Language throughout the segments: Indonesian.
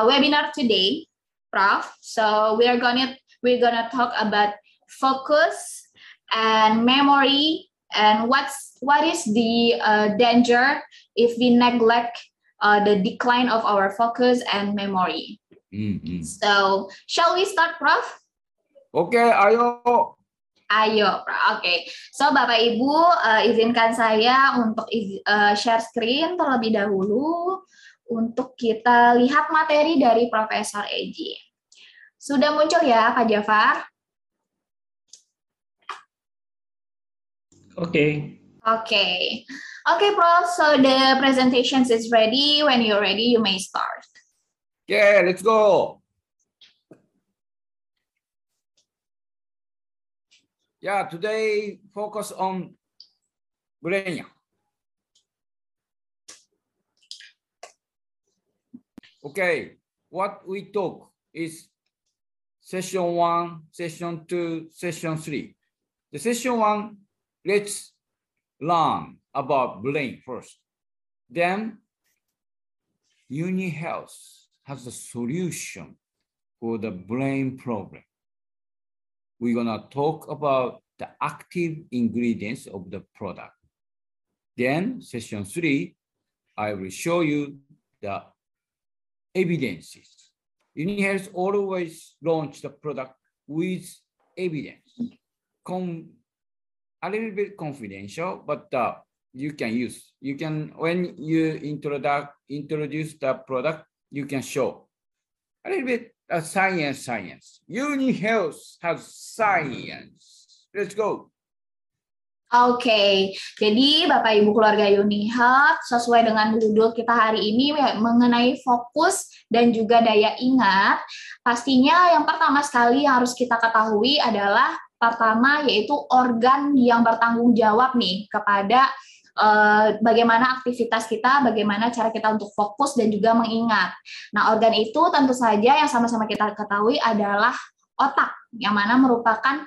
uh, webinar today, Prof. So we are gonna we're gonna talk about focus and memory and what's what is the uh, danger if we neglect uh, the decline of our focus and memory. Mm-hmm. So shall we start, Prof? Oke, ayo. Ayo, Prof. Oke. So Bapak Ibu uh, izinkan saya untuk iz- uh, share screen terlebih dahulu untuk kita lihat materi dari Profesor Eji. Sudah muncul ya, Pak Jafar? Okay. Okay. Okay, Prof. So the presentations is ready. When you're ready, you may start. Okay, let's go. Yeah, today focus on brain. Okay, what we talk is session one, session two, session three. The session one, let's learn about brain first. Then Uni Health has a solution for the brain problem. We're gonna talk about the active ingredients of the product. Then session three, I will show you the evidences. Uni Health always launch the product with evidence. Com- a little bit confidential, but uh, you can use. You can when you introduce introduce the product, you can show a little bit of science. Science. Uni Health has science. Let's go. Oke, jadi Bapak Ibu keluarga Unihat, sesuai dengan judul kita hari ini ya, mengenai fokus dan juga daya ingat, pastinya yang pertama sekali yang harus kita ketahui adalah pertama yaitu organ yang bertanggung jawab nih kepada eh, bagaimana aktivitas kita, bagaimana cara kita untuk fokus dan juga mengingat. Nah, organ itu tentu saja yang sama-sama kita ketahui adalah otak, yang mana merupakan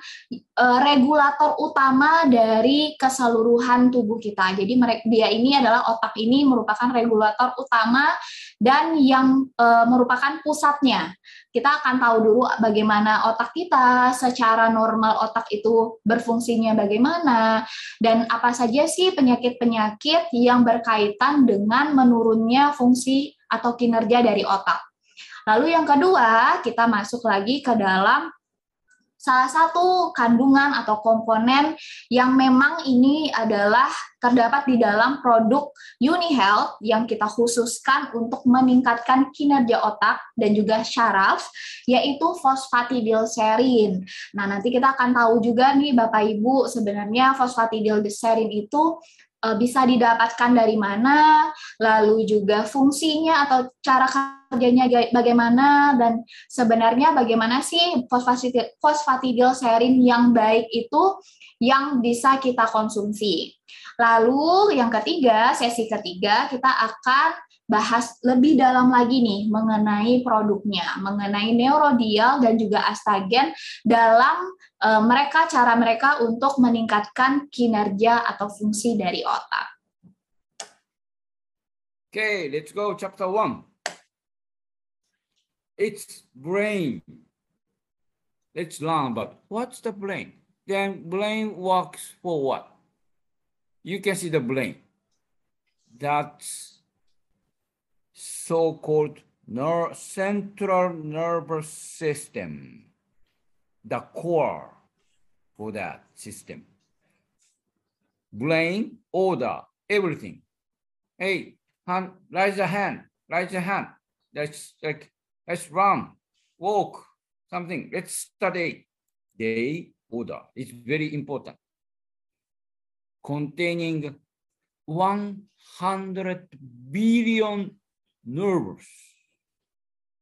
uh, regulator utama dari keseluruhan tubuh kita. Jadi dia ini adalah otak ini merupakan regulator utama dan yang uh, merupakan pusatnya. Kita akan tahu dulu bagaimana otak kita secara normal otak itu berfungsinya bagaimana dan apa saja sih penyakit-penyakit yang berkaitan dengan menurunnya fungsi atau kinerja dari otak. Lalu yang kedua, kita masuk lagi ke dalam salah satu kandungan atau komponen yang memang ini adalah terdapat di dalam produk UniHealth yang kita khususkan untuk meningkatkan kinerja otak dan juga syaraf, yaitu fosfatidilserin. Nah, nanti kita akan tahu juga nih Bapak Ibu, sebenarnya fosfatidilserin itu bisa didapatkan dari mana, lalu juga fungsinya atau cara kerjanya bagaimana dan sebenarnya bagaimana sih fosfatidilserin yang baik itu yang bisa kita konsumsi. Lalu yang ketiga, sesi ketiga kita akan bahas lebih dalam lagi nih mengenai produknya, mengenai neurodial dan juga astagen dalam e, mereka cara mereka untuk meningkatkan kinerja atau fungsi dari otak. Okay, let's go chapter one. It's brain. Let's learn about what's the brain. Then brain works for what? You can see the brain. That's so-called ner central nervous system, the core for that system. Brain order everything. Hey, hand, raise a hand, raise a hand. That's like let's run, walk, something. Let's study. Day order. It's very important. Containing 100 billion nerves,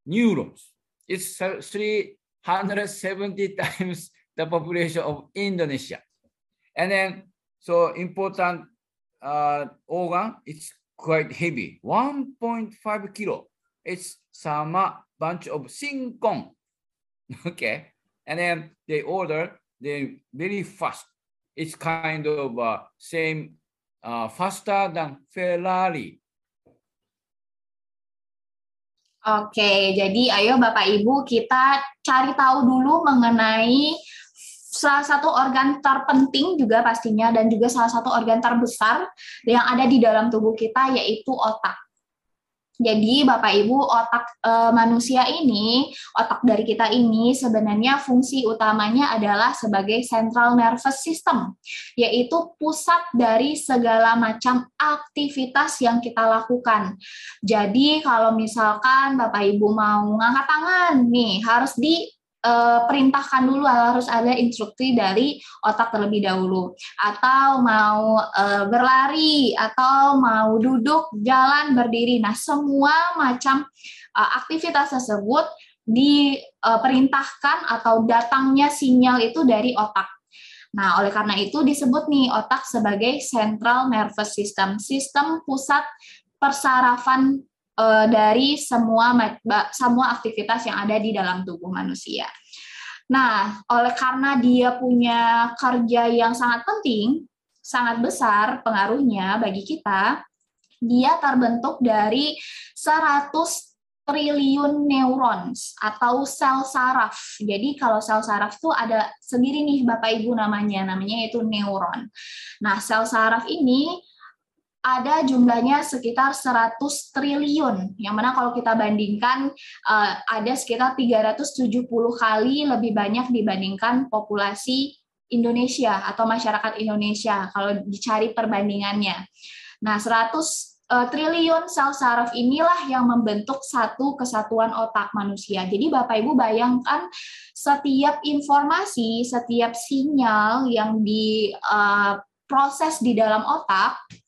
neurons. It's 370 times the population of Indonesia. And then, so important uh, organ, it's quite heavy, 1.5 kilo. It's sama bunch of singkong. Okay. And then they order, they very fast. It's kind of uh, same, uh, faster than Ferrari. Oke, jadi ayo Bapak Ibu kita cari tahu dulu mengenai salah satu organ terpenting juga pastinya dan juga salah satu organ terbesar yang ada di dalam tubuh kita yaitu otak. Jadi Bapak Ibu otak e, manusia ini, otak dari kita ini sebenarnya fungsi utamanya adalah sebagai central nervous system, yaitu pusat dari segala macam aktivitas yang kita lakukan. Jadi kalau misalkan Bapak Ibu mau ngangkat tangan nih harus di uh, perintahkan dulu harus ada instruksi dari otak terlebih dahulu. Atau mau uh, berlari atau mau duduk jalan berdiri. Nah semua macam uh, aktivitas tersebut diperintahkan atau datangnya sinyal itu dari otak. Nah, oleh karena itu disebut nih otak sebagai central nervous system, sistem pusat persarafan uh, dari semua semua aktivitas yang ada di dalam tubuh manusia. Nah, oleh karena dia punya kerja yang sangat penting, sangat besar pengaruhnya bagi kita, dia terbentuk dari 100 triliun neurons atau sel saraf. Jadi kalau sel saraf itu ada sendiri nih Bapak Ibu namanya, namanya itu neuron. Nah, sel saraf ini ada jumlahnya sekitar 100 triliun, yang mana kalau kita bandingkan uh, ada sekitar 370 kali lebih banyak dibandingkan populasi Indonesia atau masyarakat Indonesia kalau dicari perbandingannya. Nah, 100 uh, eh, triliun sel saraf inilah yang membentuk satu kesatuan otak manusia. Jadi Bapak Ibu bayangkan setiap informasi, setiap sinyal yang diproses uh, di dalam otak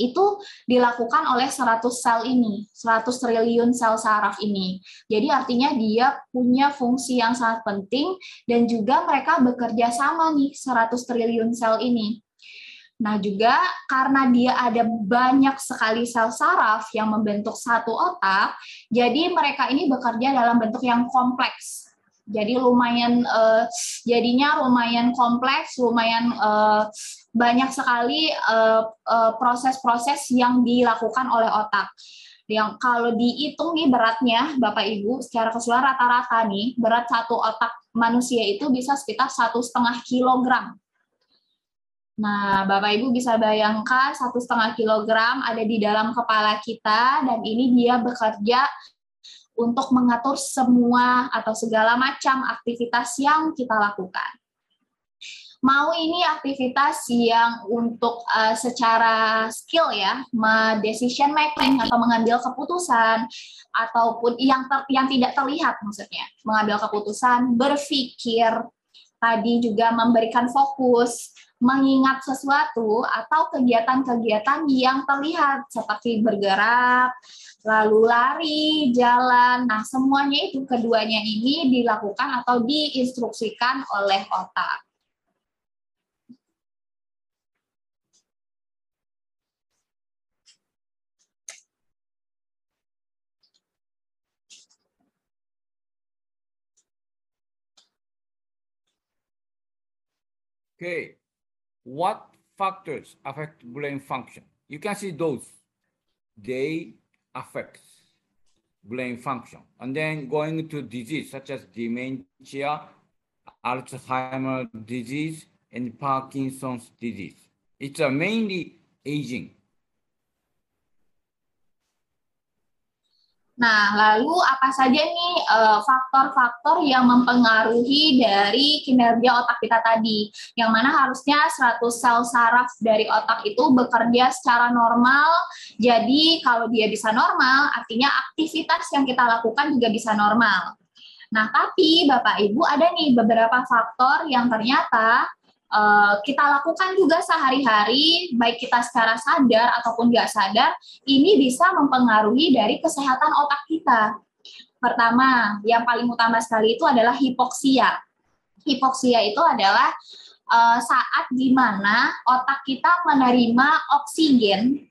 itu dilakukan oleh 100 sel ini, 100 triliun sel saraf ini. Jadi artinya dia punya fungsi yang sangat penting dan juga mereka bekerja sama nih 100 triliun sel ini. Nah, juga karena dia ada banyak sekali sel saraf yang membentuk satu otak, jadi mereka ini bekerja dalam bentuk yang kompleks. Jadi lumayan uh, jadinya lumayan kompleks, lumayan uh, banyak sekali proses-proses uh, uh, yang dilakukan oleh otak. Yang kalau dihitung nih beratnya, Bapak Ibu, secara keseluruhan rata-rata nih berat satu otak manusia itu bisa sekitar satu setengah kilogram. Nah, Bapak Ibu bisa bayangkan satu setengah kilogram ada di dalam kepala kita dan ini dia bekerja untuk mengatur semua atau segala macam aktivitas yang kita lakukan. Mau ini aktivitas yang untuk uh, secara skill ya, decision making atau mengambil keputusan ataupun yang ter, yang tidak terlihat maksudnya, mengambil keputusan, berpikir, tadi juga memberikan fokus, mengingat sesuatu atau kegiatan-kegiatan yang terlihat seperti bergerak, lalu lari, jalan. Nah, semuanya itu keduanya ini dilakukan atau diinstruksikan oleh otak. Okay, what factors affect brain function? You can see those. They affect brain function. And then going to disease such as dementia, Alzheimer's disease, and Parkinson's disease. It's a mainly aging. Nah, lalu apa saja nih eh, faktor-faktor yang mempengaruhi dari kinerja otak kita tadi? Yang mana harusnya 100 sel saraf dari otak itu bekerja secara normal. Jadi kalau dia bisa normal, artinya aktivitas yang kita lakukan juga bisa normal. Nah, tapi Bapak Ibu ada nih beberapa faktor yang ternyata uh, kita lakukan juga sehari-hari, baik kita secara sadar ataupun nggak sadar, ini bisa mempengaruhi dari kesehatan otak kita. Pertama, yang paling utama sekali itu adalah hipoksia. Hipoksia itu adalah uh, saat di mana otak kita menerima oksigen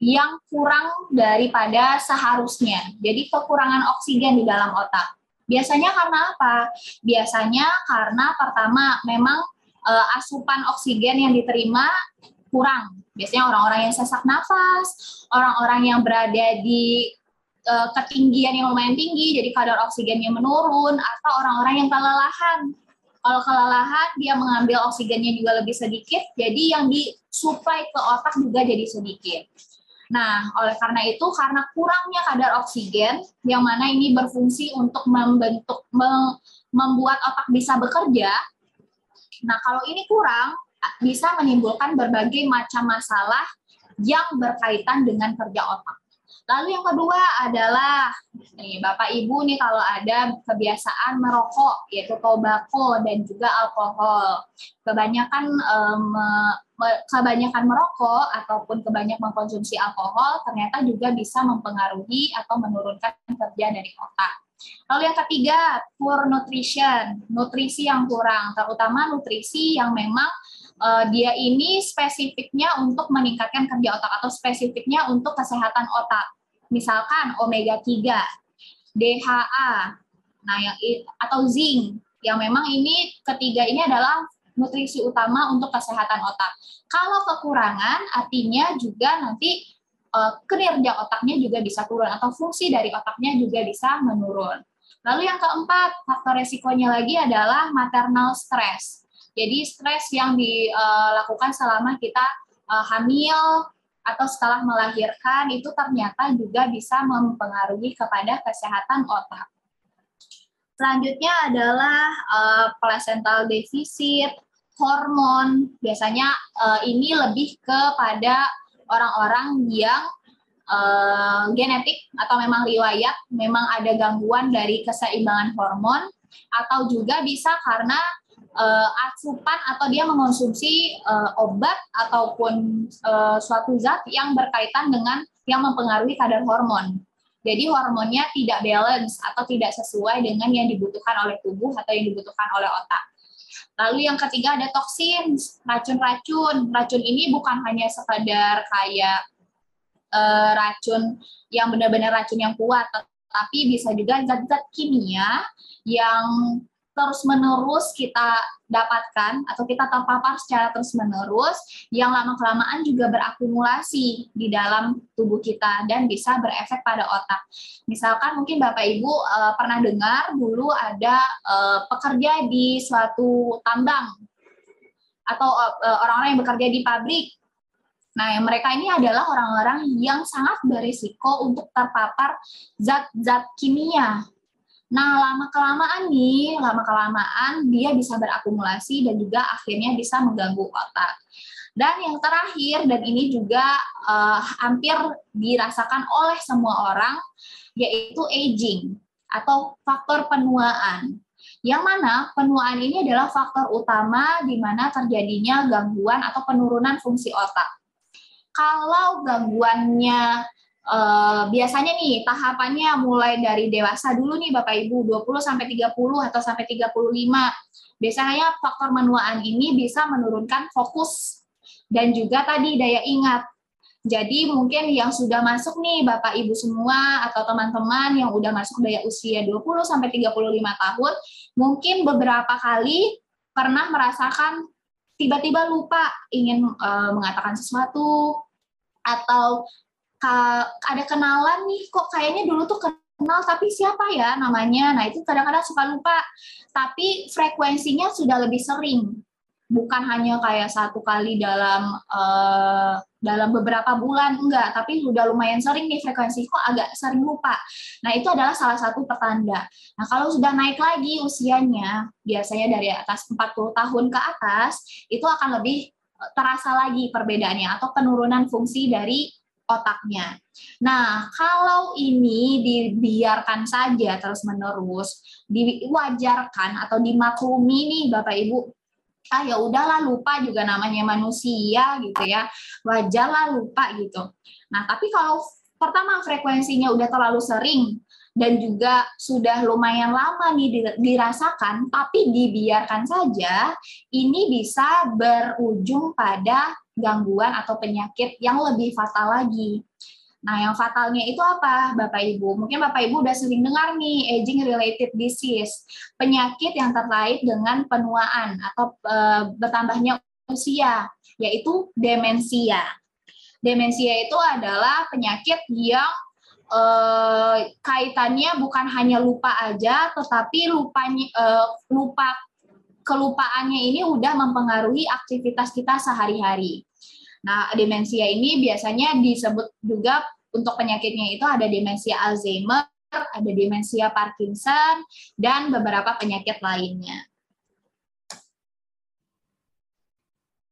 yang kurang daripada seharusnya. Jadi kekurangan oksigen di dalam otak. Biasanya karena apa? Biasanya karena pertama memang uh, asupan oksigen yang diterima kurang. Biasanya orang-orang yang sesak nafas, orang-orang yang berada di uh, ketinggian yang lumayan tinggi, jadi kadar oksigennya menurun, atau orang-orang yang kelelahan. Kalau kelelahan, dia mengambil oksigennya juga lebih sedikit, jadi yang disuplai ke otak juga jadi sedikit. Nah, oleh karena itu, karena kurangnya kadar oksigen, yang mana ini berfungsi untuk membentuk, membuat otak bisa bekerja. Nah, kalau ini kurang, bisa menimbulkan berbagai macam masalah yang berkaitan dengan kerja otak. Lalu yang kedua adalah nih Bapak Ibu nih kalau ada kebiasaan merokok yaitu tobacco dan juga alkohol. Kebanyakan um, kebanyakan merokok ataupun kebanyakan mengkonsumsi alkohol ternyata juga bisa mempengaruhi atau menurunkan kerja dari otak. Lalu yang ketiga, poor nutrition, nutrisi yang kurang, terutama nutrisi yang memang uh, dia ini spesifiknya untuk meningkatkan kerja otak atau spesifiknya untuk kesehatan otak. Misalkan omega 3, DHA, nah yang atau zinc yang memang ini ketiga ini adalah nutrisi utama untuk kesehatan otak. Kalau kekurangan artinya juga nanti uh, kinerja otaknya juga bisa turun atau fungsi dari otaknya juga bisa menurun. Lalu yang keempat, faktor resikonya lagi adalah maternal stress. Jadi stres yang dilakukan selama kita uh, hamil atau setelah melahirkan itu ternyata juga bisa mempengaruhi kepada kesehatan otak. Selanjutnya adalah uh, placental deficit, hormon. Biasanya ini lebih kepada orang-orang yang uh, genetik atau memang riwayat, memang ada gangguan dari keseimbangan hormon, atau juga bisa karena uh, asupan atau dia mengonsumsi uh, obat ataupun uh, suatu zat yang berkaitan dengan yang mempengaruhi kadar hormon. Jadi hormonnya tidak balance atau tidak sesuai dengan yang dibutuhkan oleh tubuh atau yang dibutuhkan oleh otak. Lalu yang ketiga ada toksin, racun-racun. Racun ini bukan hanya sekadar kayak uh, racun yang benar-benar racun yang kuat, tapi bisa juga zat-zat kimia yang terus-menerus kita dapatkan atau kita terpapar secara terus-menerus yang lama-kelamaan juga berakumulasi di dalam tubuh kita dan bisa berefek pada otak. Misalkan mungkin Bapak Ibu uh, pernah dengar dulu ada uh, pekerja di suatu tambang atau uh, orang-orang yang bekerja di pabrik. Nah, yang mereka ini adalah orang-orang yang sangat berisiko untuk terpapar zat-zat kimia Nah, lama-kelamaan nih, lama-kelamaan dia bisa berakumulasi dan juga akhirnya bisa mengganggu otak. Dan yang terakhir, dan ini juga uh, hampir dirasakan oleh semua orang, yaitu aging atau faktor penuaan. Yang mana penuaan ini adalah faktor utama di mana terjadinya gangguan atau penurunan fungsi otak. Kalau gangguannya Uh, biasanya nih tahapannya mulai dari dewasa dulu nih Bapak Ibu 20 sampai 30 atau sampai 35. Biasanya faktor menuaan ini bisa menurunkan fokus dan juga tadi daya ingat. Jadi mungkin yang sudah masuk nih Bapak Ibu semua atau teman-teman yang udah masuk daya usia 20 sampai 35 tahun, mungkin beberapa kali pernah merasakan tiba-tiba lupa ingin uh, mengatakan sesuatu atau ada kenalan nih kok kayaknya dulu tuh kenal tapi siapa ya namanya? Nah itu kadang-kadang suka lupa. Tapi frekuensinya sudah lebih sering. Bukan hanya kayak satu kali dalam uh, dalam beberapa bulan enggak. Tapi sudah lumayan sering nih frekuensi kok agak sering lupa. Nah itu adalah salah satu pertanda. Nah kalau sudah naik lagi usianya biasanya dari atas 40 tahun ke atas itu akan lebih terasa lagi perbedaannya atau penurunan fungsi dari otaknya. Nah, kalau ini dibiarkan saja terus-menerus, diwajarkan atau dimaklumi nih Bapak Ibu, ah ya udahlah lupa juga namanya manusia gitu ya. Wajarlah lupa gitu. Nah, tapi kalau pertama frekuensinya udah terlalu sering dan juga sudah lumayan lama nih dirasakan, tapi dibiarkan saja, ini bisa berujung pada gangguan atau penyakit yang lebih fatal lagi. Nah, yang fatalnya itu apa, Bapak Ibu? Mungkin Bapak Ibu udah sering dengar nih, aging related disease, penyakit yang terkait dengan penuaan atau e, bertambahnya usia, yaitu demensia. Demensia itu adalah penyakit yang uh, kaitannya bukan hanya lupa aja, tetapi lupanya uh, lupa kelupaannya ini udah mempengaruhi aktivitas kita sehari-hari. Nah, demensia ini biasanya disebut juga untuk penyakitnya itu ada demensia Alzheimer, ada demensia Parkinson, dan beberapa penyakit lainnya.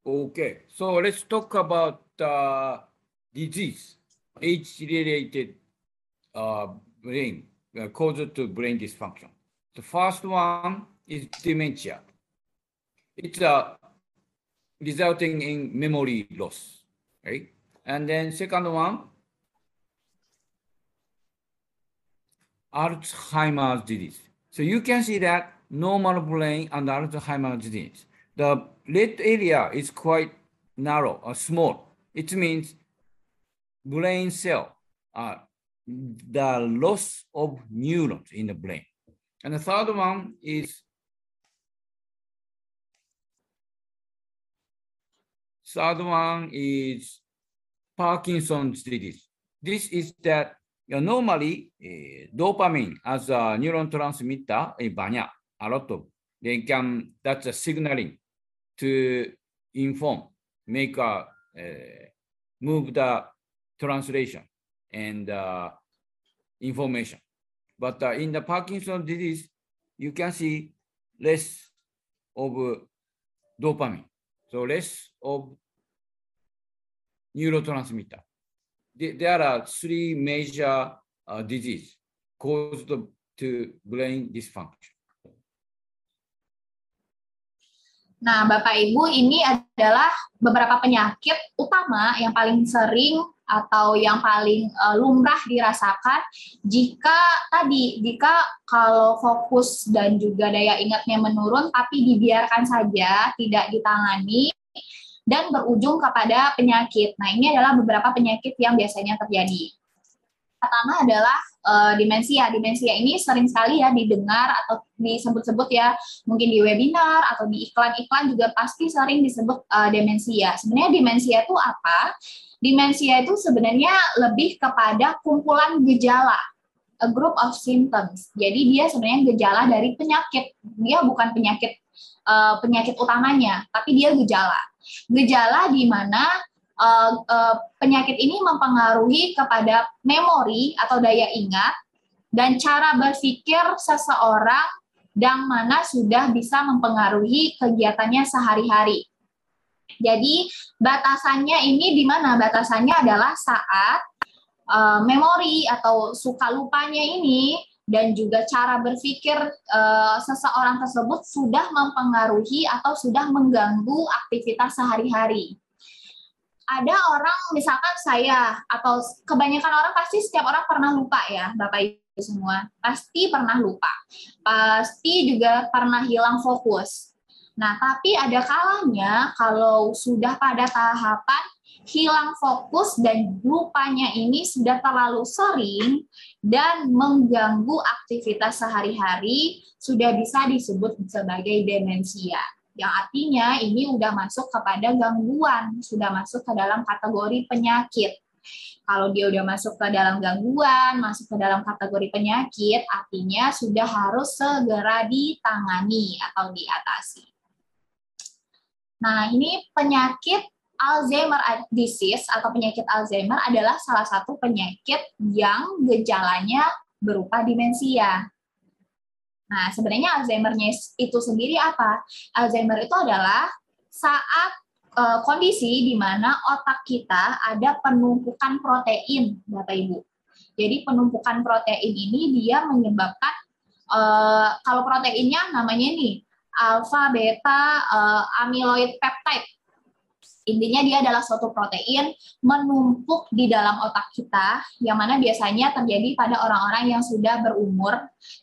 Okay, so let's talk about uh, disease, age-related uh, brain, uh, causal to brain dysfunction. The first one is dementia. It's uh, resulting in memory loss, right? And then second one, Alzheimer's disease. So you can see that normal brain and Alzheimer's disease. The red area is quite narrow or small. It means brain cell, uh, the loss of neurons in the brain. And the third one is third one is Parkinson's disease. This is that you know, normally uh, dopamine as a neuron transmitter in banyak a lot of they can that's a signaling to inform, make a uh, move the translation and uh, information. But uh, in the Parkinson disease, you can see less of dopamine, so less of neurotransmitter. There are three major uh, diseases caused to brain dysfunction. Nah, Bapak Ibu, ini adalah beberapa penyakit utama yang paling sering atau yang paling uh, lumrah dirasakan jika tadi jika kalau fokus dan juga daya ingatnya menurun tapi dibiarkan saja tidak ditangani dan berujung kepada penyakit. Nah, ini adalah beberapa penyakit yang biasanya terjadi. Pertama adalah uh, demensia. Demensia ini sering sekali ya didengar atau disebut-sebut ya mungkin di webinar atau di iklan-iklan juga pasti sering disebut uh, demensia. Sebenarnya demensia itu apa? Demensia itu sebenarnya lebih kepada kumpulan gejala a group of symptoms. Jadi dia sebenarnya gejala dari penyakit. Dia bukan penyakit uh, penyakit utamanya, tapi dia gejala. Gejala di mana uh, uh, penyakit ini mempengaruhi kepada memori atau daya ingat dan cara berpikir seseorang yang mana sudah bisa mempengaruhi kegiatannya sehari-hari. Jadi batasannya ini di mana? Batasannya adalah saat uh, memori atau suka lupanya ini dan juga cara berpikir uh, seseorang tersebut sudah mempengaruhi atau sudah mengganggu aktivitas sehari-hari ada orang misalkan saya atau kebanyakan orang pasti setiap orang pernah lupa ya Bapak Ibu semua. Pasti pernah lupa. Pasti juga pernah hilang fokus. Nah tapi ada kalanya kalau sudah pada tahapan hilang fokus dan lupanya ini sudah terlalu sering dan mengganggu aktivitas sehari-hari sudah bisa disebut sebagai demensia yang artinya ini sudah masuk kepada gangguan, sudah masuk ke dalam kategori penyakit. Kalau dia udah masuk ke dalam gangguan, masuk ke dalam kategori penyakit, artinya sudah harus segera ditangani atau diatasi. Nah, ini penyakit Alzheimer disease atau penyakit Alzheimer adalah salah satu penyakit yang gejalanya berupa demensia. Nah, sebenarnya Alzheimer-nya itu sendiri apa? Alzheimer itu adalah saat uh, kondisi di mana otak kita ada penumpukan protein, Bapak Ibu. Jadi penumpukan protein ini dia menyebabkan uh, kalau proteinnya namanya ini alfa, beta, uh, amyloid peptide Intinya dia adalah suatu protein menumpuk di dalam otak kita yang mana biasanya terjadi pada orang-orang yang sudah berumur,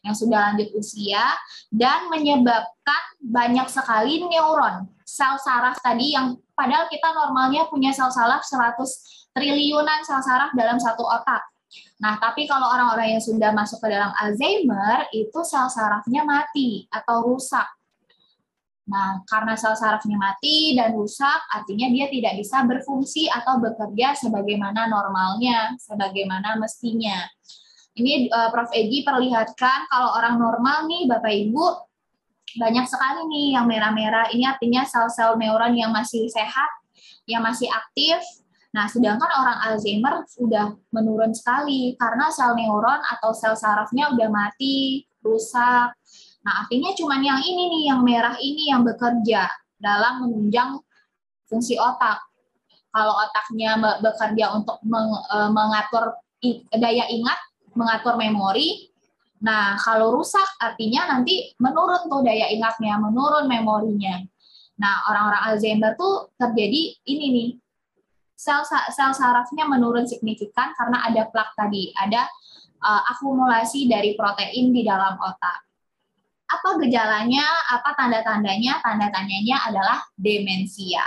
yang sudah lanjut usia dan menyebabkan banyak sekali neuron, sel saraf tadi yang padahal kita normalnya punya sel saraf 100 triliunan sel saraf dalam satu otak. Nah, tapi kalau orang-orang yang sudah masuk ke dalam Alzheimer, itu sel sarafnya mati atau rusak Nah, karena sel sarafnya mati dan rusak, artinya dia tidak bisa berfungsi atau bekerja sebagaimana normalnya, sebagaimana mestinya. Ini uh, Prof. Egi perlihatkan kalau orang normal nih, Bapak Ibu, banyak sekali nih yang merah-merah. Ini artinya sel-sel neuron yang masih sehat, yang masih aktif. Nah, sedangkan orang Alzheimer sudah menurun sekali karena sel neuron atau sel sarafnya udah mati, rusak, Nah, artinya cuma yang ini nih, yang merah ini yang bekerja dalam menunjang fungsi otak. Kalau otaknya bekerja untuk e, mengatur daya ingat, mengatur memori, nah kalau rusak artinya nanti menurun tuh daya ingatnya, menurun memorinya. Nah, orang-orang Alzheimer tuh terjadi ini nih, sel sel sarafnya menurun signifikan karena ada plak tadi, ada uh, akumulasi dari protein di dalam otak. Apa gejalanya? Apa tanda-tandanya? Tanda-tandanya adalah demensia.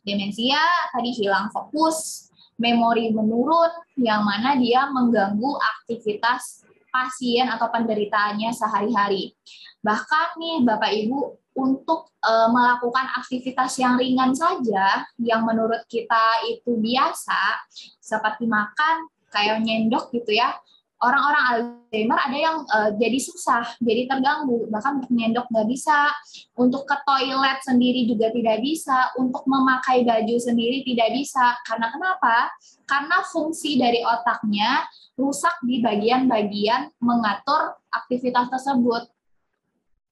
Demensia tadi hilang fokus, memori menurun, yang mana dia mengganggu aktivitas pasien atau penderitaannya sehari-hari. Bahkan nih Bapak Ibu untuk e, melakukan aktivitas yang ringan saja yang menurut kita itu biasa seperti makan kayak nyendok gitu ya orang-orang Alzheimer ada yang uh, jadi susah, jadi terganggu, bahkan untuk nyendok nggak bisa, untuk ke toilet sendiri juga tidak bisa, untuk memakai baju sendiri tidak bisa. Karena kenapa? Karena fungsi dari otaknya rusak di bagian-bagian mengatur aktivitas tersebut.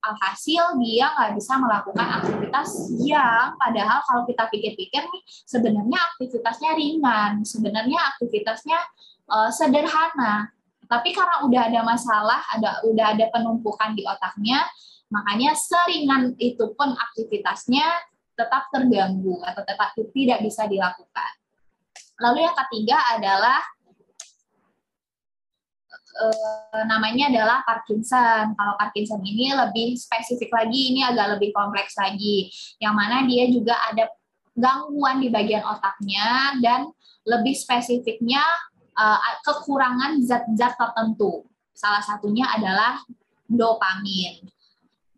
Alhasil dia nggak bisa melakukan aktivitas yang padahal kalau kita pikir-pikir nih sebenarnya aktivitasnya ringan, sebenarnya aktivitasnya uh, sederhana, tapi karena udah ada masalah, ada udah ada penumpukan di otaknya, makanya seringan itu pun aktivitasnya tetap terganggu atau tetap tidak bisa dilakukan. Lalu yang ketiga adalah e, namanya adalah Parkinson. Kalau Parkinson ini lebih spesifik lagi, ini agak lebih kompleks lagi. Yang mana dia juga ada gangguan di bagian otaknya dan lebih spesifiknya uh, kekurangan zat-zat tertentu. Salah satunya adalah dopamin.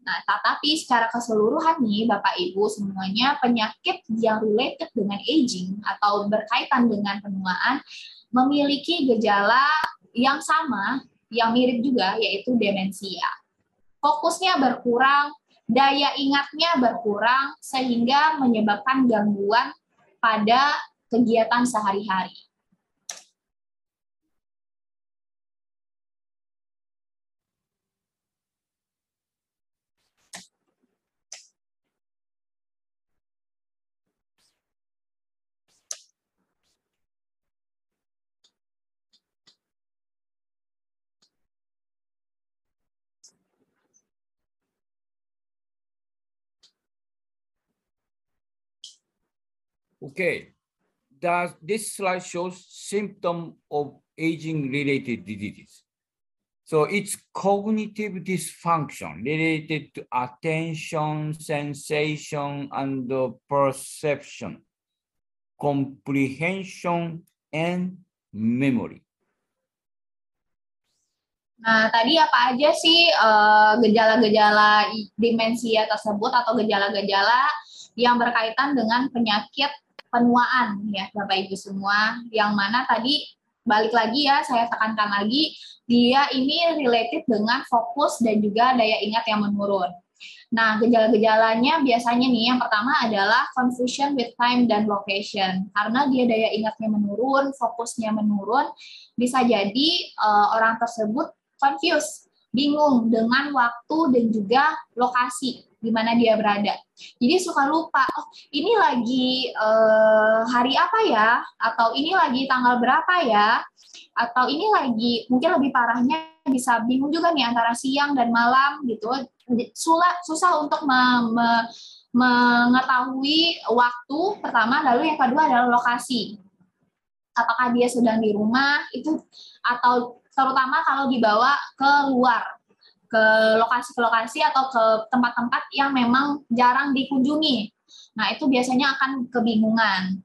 Nah, tetapi secara keseluruhan nih Bapak Ibu semuanya penyakit yang related dengan aging atau berkaitan dengan penuaan memiliki gejala yang sama, yang mirip juga yaitu demensia. Fokusnya berkurang, daya ingatnya berkurang sehingga menyebabkan gangguan pada kegiatan sehari-hari. Okay, Does this slide shows symptom of aging-related diseases. So it's cognitive dysfunction related to attention, sensation, and perception, comprehension, and memory. Nah, tadi apa aja sih eh, gejala-gejala uh, demensia tersebut atau gejala-gejala yang berkaitan dengan penyakit penuaan ya Bapak Ibu semua yang mana tadi balik lagi ya saya tekankan lagi dia ini related dengan fokus dan juga daya ingat yang menurun. Nah, gejala-gejalanya biasanya nih yang pertama adalah confusion with time dan location. Karena dia daya ingatnya menurun, fokusnya menurun, bisa jadi uh, orang tersebut confused, bingung dengan waktu dan juga lokasi di mana dia berada. Jadi suka lupa, oh ini lagi uh, hari apa ya? Atau ini lagi tanggal berapa ya? Atau ini lagi mungkin lebih parahnya bisa bingung juga nih antara siang dan malam gitu. Susah susah untuk me, me, mengetahui waktu pertama, lalu yang kedua adalah lokasi. Apakah dia sedang di rumah itu atau terutama kalau dibawa ke luar ke lokasi ke lokasi atau ke tempat-tempat yang memang jarang dikunjungi. Nah, itu biasanya akan kebingungan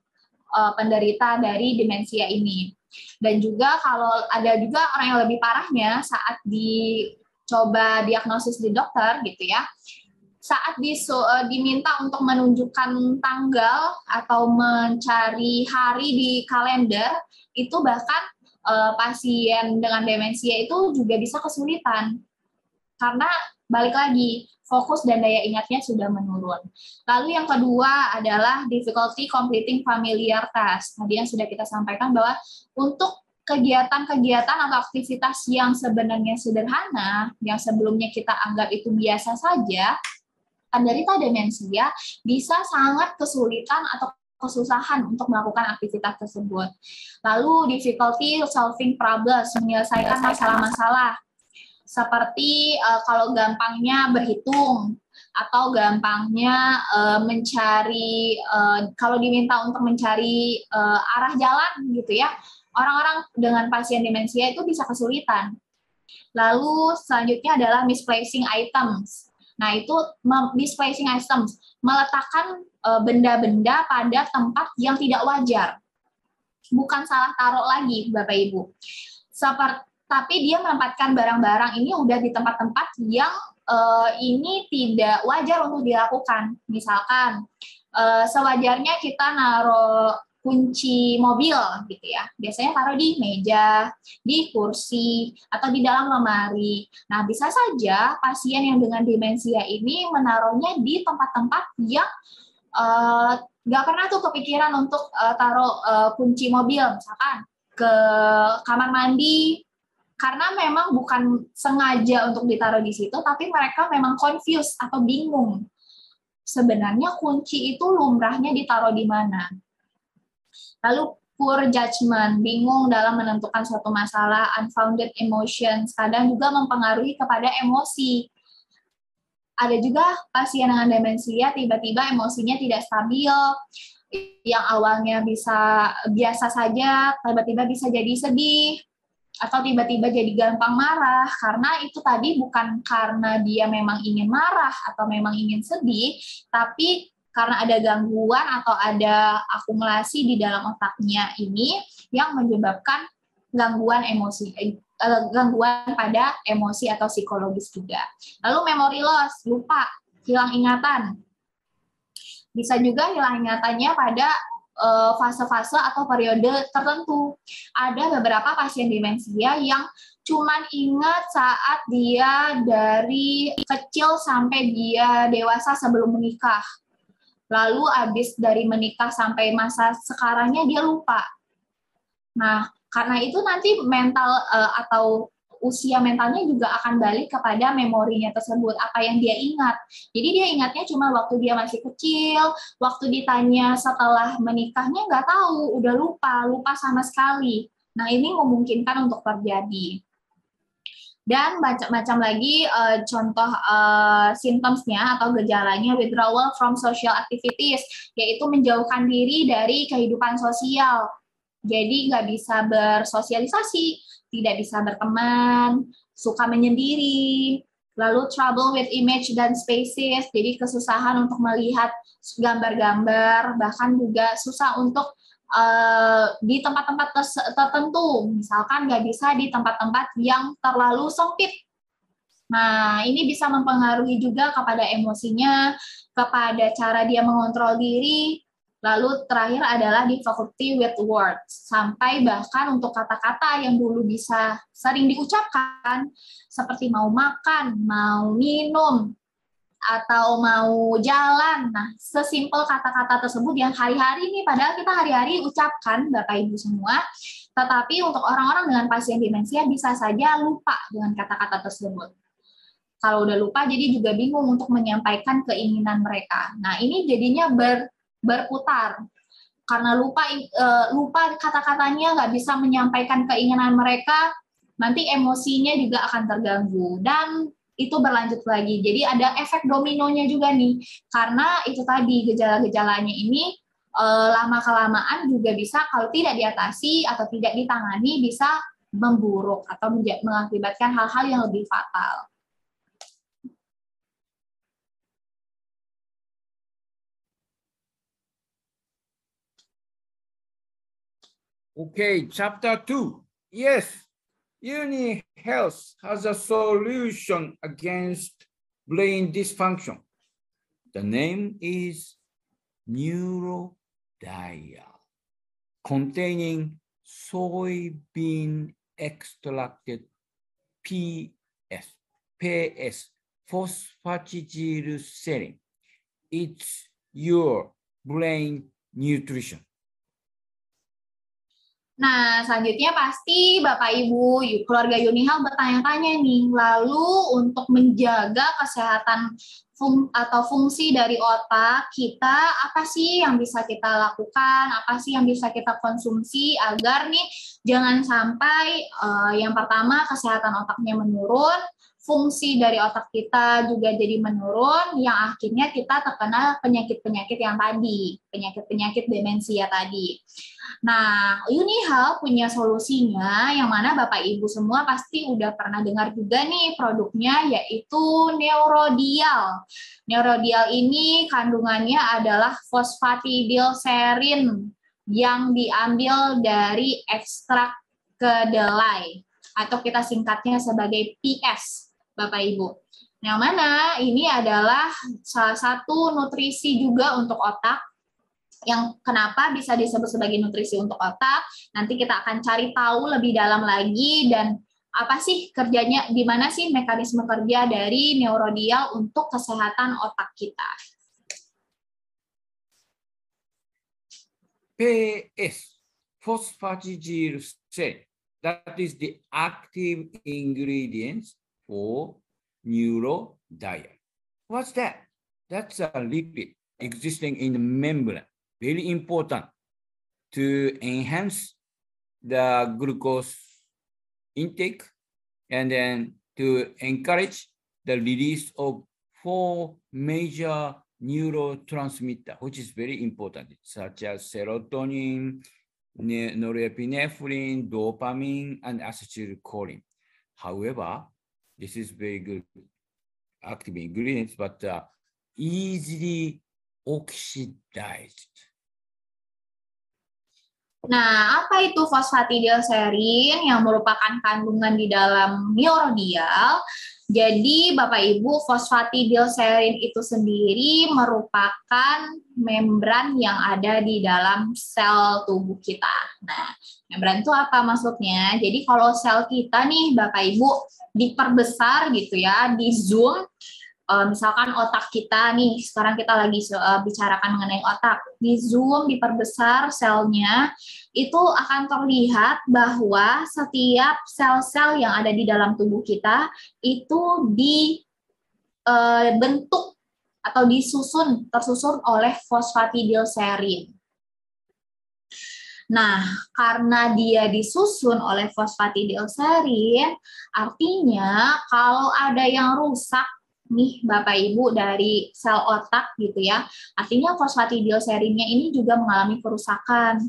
uh, penderita dari demensia ini. Dan juga kalau ada juga orang yang lebih parahnya saat dicoba diagnosis di dokter gitu ya, saat disu, uh, diminta untuk menunjukkan tanggal atau mencari hari di kalender, itu bahkan uh, pasien dengan demensia itu juga bisa kesulitan. Karena balik lagi, fokus dan daya ingatnya sudah menurun. Lalu yang kedua adalah difficulty completing familiar task. Tadi yang sudah kita sampaikan bahwa untuk kegiatan-kegiatan atau aktivitas yang sebenarnya sederhana, yang sebelumnya kita anggap itu biasa saja, penderita demensia bisa sangat kesulitan atau kesusahan untuk melakukan aktivitas tersebut. Lalu difficulty solving problems, menyelesaikan masalah-masalah seperti uh, kalau gampangnya berhitung atau gampangnya uh, mencari uh, kalau diminta untuk mencari uh, arah jalan gitu ya orang-orang dengan pasien demensia itu bisa kesulitan. Lalu selanjutnya adalah misplacing items. Nah itu misplacing items meletakkan benda-benda pada tempat yang tidak wajar. Bukan salah taruh lagi bapak ibu. Seperti tapi dia menempatkan barang-barang ini udah di tempat-tempat yang uh, ini tidak wajar untuk dilakukan. Misalkan uh, sewajarnya kita naruh kunci mobil gitu ya. Biasanya taruh di meja, di kursi, atau di dalam lemari. Nah, bisa saja pasien yang dengan demensia ini menaruhnya di tempat-tempat yang uh, nggak pernah tuh kepikiran untuk uh, taruh uh, kunci mobil, misalkan ke kamar mandi karena memang bukan sengaja untuk ditaruh di situ, tapi mereka memang confused atau bingung. Sebenarnya kunci itu lumrahnya ditaruh di mana. Lalu poor judgment, bingung dalam menentukan suatu masalah, unfounded emotions, kadang juga mempengaruhi kepada emosi. Ada juga pasien dengan demensia tiba-tiba emosinya tidak stabil, yang awalnya bisa biasa saja, tiba-tiba bisa jadi sedih, atau tiba-tiba jadi gampang marah karena itu tadi bukan karena dia memang ingin marah atau memang ingin sedih tapi karena ada gangguan atau ada akumulasi di dalam otaknya ini yang menyebabkan gangguan emosi eh, gangguan pada emosi atau psikologis juga. Lalu memory loss, lupa, hilang ingatan. Bisa juga hilang ingatannya pada Eh, fase-fase atau periode tertentu. Ada beberapa pasien demensia yang cuman ingat saat dia dari kecil sampai dia dewasa sebelum menikah. Lalu habis dari menikah sampai masa sekarangnya dia lupa. Nah, karena itu nanti mental uh, atau usia mentalnya juga akan balik kepada memorinya tersebut, apa yang dia ingat. Jadi dia ingatnya cuma waktu dia masih kecil, waktu ditanya setelah menikahnya nggak tahu, udah lupa, lupa sama sekali. Nah ini memungkinkan untuk terjadi. Dan macam-macam lagi uh, contoh uh, simptomsnya atau gejalanya withdrawal from social activities, yaitu menjauhkan diri dari kehidupan sosial. Jadi nggak bisa bersosialisasi, tidak bisa berteman, suka menyendiri, lalu trouble with image dan spaces, jadi kesusahan untuk melihat gambar-gambar, bahkan juga susah untuk uh, di tempat-tempat tertentu, misalkan nggak bisa di tempat-tempat yang terlalu sempit. Nah, ini bisa mempengaruhi juga kepada emosinya, kepada cara dia mengontrol diri, Lalu terakhir adalah difficulty with words, sampai bahkan untuk kata-kata yang dulu bisa sering diucapkan, seperti mau makan, mau minum, atau mau jalan. Nah, sesimpel kata-kata tersebut yang hari-hari ini, padahal kita hari-hari ucapkan, Bapak Ibu semua, tetapi untuk orang-orang dengan pasien demensia bisa saja lupa dengan kata-kata tersebut. Kalau udah lupa, jadi juga bingung untuk menyampaikan keinginan mereka. Nah, ini jadinya ber berputar. Karena lupa uh, lupa kata-katanya nggak bisa menyampaikan keinginan mereka nanti emosinya juga akan terganggu. Dan itu berlanjut lagi. Jadi ada efek dominonya juga nih. Karena itu tadi gejala-gejalanya ini uh, lama kelamaan juga bisa kalau tidak diatasi atau tidak ditangani bisa memburuk atau mengakibatkan hal-hal yang lebih fatal. Okay, chapter two. Yes, Uni Health has a solution against brain dysfunction. The name is Neurodial, containing soybean extracted PS, PS, phosphatidylserine. It's your brain nutrition. Nah, selanjutnya pasti Bapak Ibu keluarga Yunihal bertanya-tanya nih, lalu untuk menjaga kesehatan fung atau fungsi dari otak kita, apa sih yang bisa kita lakukan, apa sih yang bisa kita konsumsi agar nih jangan sampai uh, yang pertama kesehatan otaknya menurun, fungsi dari otak kita juga jadi menurun, yang akhirnya kita terkena penyakit-penyakit yang tadi, penyakit-penyakit demensia tadi. Nah, Unihal punya solusinya, yang mana Bapak Ibu semua pasti udah pernah dengar juga nih produknya, yaitu Neurodial. Neurodial ini kandungannya adalah fosfatidilserin yang diambil dari ekstrak kedelai atau kita singkatnya sebagai PS. Bapak Ibu. Yang mana ini adalah salah satu nutrisi juga untuk otak yang kenapa bisa disebut sebagai nutrisi untuk otak. Nanti kita akan cari tahu lebih dalam lagi dan apa sih kerjanya, di mana sih mekanisme kerja dari neurodial untuk kesehatan otak kita. PS, phosphatidylserine, that is the active ingredients for neurodial. What's that? That's a lipid existing in the membrane, very important to enhance the glucose intake and then to encourage the release of four major neurotransmitter, which is very important, such as serotonin, norepinephrine, dopamine, and acetylcholine. However, this is very good active ingredients, but uh, easily oxidized. Nah, apa itu fosfatidilserin yang merupakan kandungan di dalam neurodial? Jadi, Bapak Ibu, fosfatidilserin itu sendiri merupakan membran yang ada di dalam sel tubuh kita. Nah, membran itu apa maksudnya? Jadi, kalau sel kita nih, Bapak Ibu, diperbesar gitu ya, di zoom. Uh, misalkan otak kita nih, sekarang kita lagi uh, bicarakan mengenai otak, di zoom, diperbesar selnya, itu akan terlihat bahwa setiap sel-sel yang ada di dalam tubuh kita itu dibentuk uh, atau disusun, tersusun oleh fosfatidilserin. Nah, karena dia disusun oleh fosfatidilserin, artinya kalau ada yang rusak nih Bapak Ibu dari sel otak gitu ya, artinya fosfatidilserinnya ini juga mengalami kerusakan.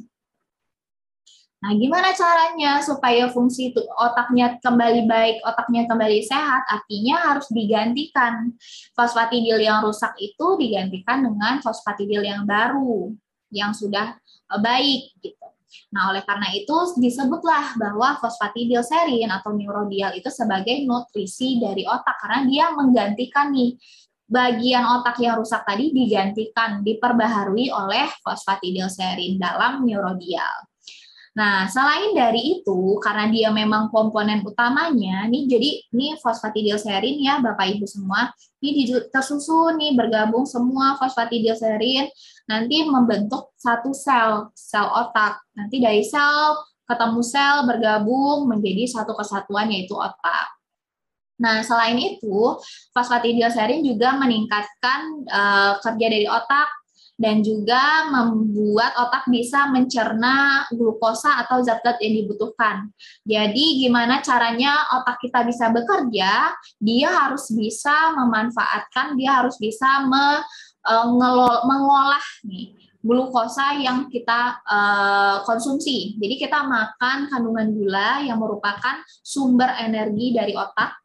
Nah, gimana caranya supaya fungsi otaknya kembali baik, otaknya kembali sehat? Artinya harus digantikan. Fosfatidil yang rusak itu digantikan dengan fosfatidil yang baru, yang sudah eh, baik gitu. Nah, oleh karena itu disebutlah bahwa fosfatidilserin atau neurodial itu sebagai nutrisi dari otak karena dia menggantikan nih bagian otak yang rusak tadi digantikan, diperbaharui oleh fosfatidilserin dalam neurodial. Nah, selain dari itu, karena dia memang komponen utamanya, nih jadi ini fosfatidilserin ya Bapak Ibu semua, ini tersusun nih bergabung semua fosfatidilserin nanti membentuk satu sel, sel otak. Nanti dari sel ketemu sel bergabung menjadi satu kesatuan yaitu otak. Nah, selain itu, fosfatidilserin juga meningkatkan uh, kerja dari otak dan juga membuat otak bisa mencerna glukosa atau zat-zat yang dibutuhkan. Jadi gimana caranya otak kita bisa bekerja? Dia harus bisa memanfaatkan, dia harus bisa me, uh, mengolah nih glukosa yang kita uh, konsumsi. Jadi kita makan kandungan gula yang merupakan sumber energi dari otak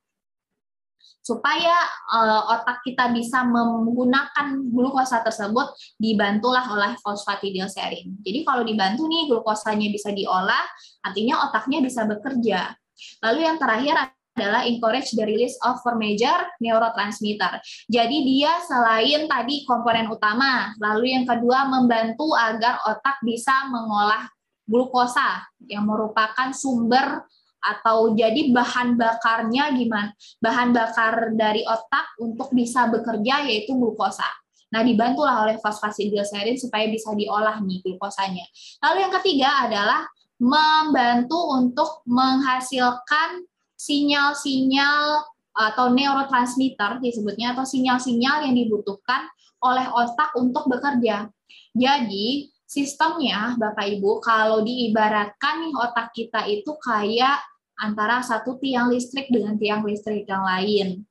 supaya uh, otak kita bisa menggunakan glukosa tersebut dibantulah oleh fosfatidilserin. Jadi kalau dibantu nih glukosanya bisa diolah, artinya otaknya bisa bekerja. Lalu yang terakhir adalah encourage the release of four major neurotransmitter. Jadi dia selain tadi komponen utama, lalu yang kedua membantu agar otak bisa mengolah glukosa yang merupakan sumber atau jadi bahan bakarnya gimana? Bahan bakar dari otak untuk bisa bekerja yaitu glukosa. Nah, dibantulah oleh fosfatidilserin supaya bisa diolah nih glukosanya. Lalu yang ketiga adalah membantu untuk menghasilkan sinyal-sinyal atau neurotransmitter disebutnya atau sinyal-sinyal yang dibutuhkan oleh otak untuk bekerja. Jadi, sistemnya Bapak Ibu kalau diibaratkan nih otak kita itu kayak antara satu tiang listrik dengan tiang listrik yang lain.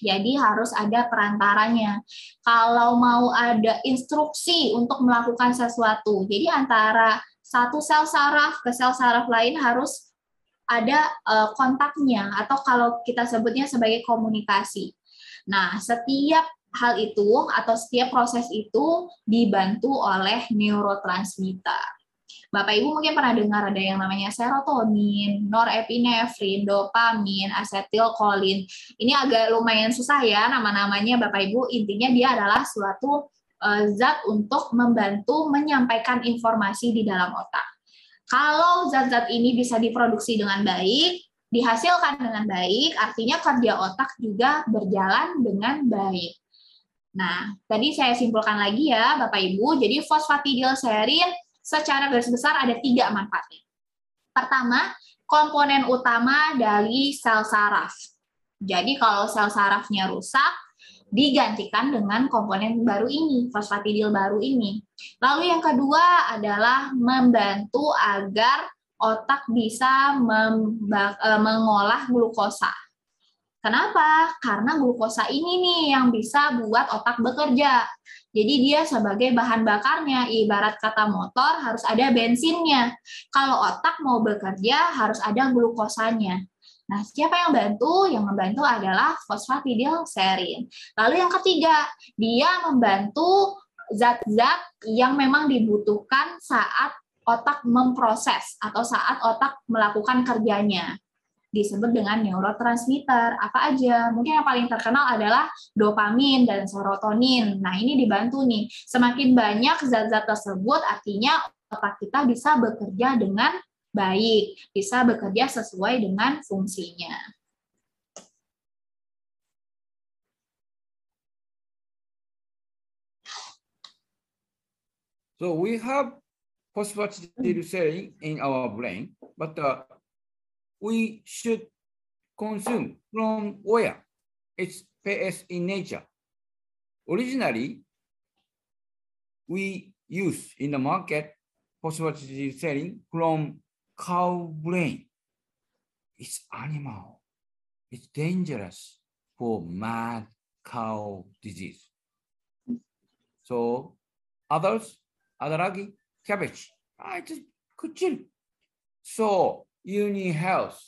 Jadi harus ada perantaranya. Kalau mau ada instruksi untuk melakukan sesuatu, jadi antara satu sel saraf ke sel saraf lain harus ada uh, kontaknya atau kalau kita sebutnya sebagai komunikasi. Nah, setiap hal itu atau setiap proses itu dibantu oleh neurotransmitter. Bapak Ibu mungkin pernah dengar ada yang namanya serotonin, norepinefrin, dopamin, asetilkolin. Ini agak lumayan susah ya nama-namanya Bapak Ibu. Intinya dia adalah suatu uh, zat untuk membantu menyampaikan informasi di dalam otak. Kalau zat-zat ini bisa diproduksi dengan baik, dihasilkan dengan baik, artinya kerja otak juga berjalan dengan baik. Nah, tadi saya simpulkan lagi ya, Bapak Ibu. Jadi fosfatidilserin secara garis besar ada tiga manfaatnya. Pertama, komponen utama dari sel saraf. Jadi kalau sel sarafnya rusak, digantikan dengan komponen baru ini, fosfatidil baru ini. Lalu yang kedua adalah membantu agar otak bisa eh, mengolah glukosa. Kenapa? Karena glukosa ini nih yang bisa buat otak bekerja. Jadi dia sebagai bahan bakarnya, ibarat kata motor harus ada bensinnya. Kalau otak mau bekerja harus ada glukosanya. Nah, siapa yang bantu? Yang membantu adalah fosfatidilserin. Lalu yang ketiga, dia membantu zat-zat yang memang dibutuhkan saat otak memproses atau saat otak melakukan kerjanya disebut dengan neurotransmitter. Apa aja? Mungkin yang paling terkenal adalah dopamin dan serotonin. Nah, ini dibantu nih. Semakin banyak zat-zat tersebut, artinya otak kita bisa bekerja dengan baik, bisa bekerja sesuai dengan fungsinya. So we have phosphatidylserine in our brain, but uh, we should consume from where? It's PS in nature. Originally, we use in the market phosphatidylserine selling from cow brain. It's animal. It's dangerous for mad cow disease. So others, adaragi, cabbage, ah, I just could chill. So Uni Health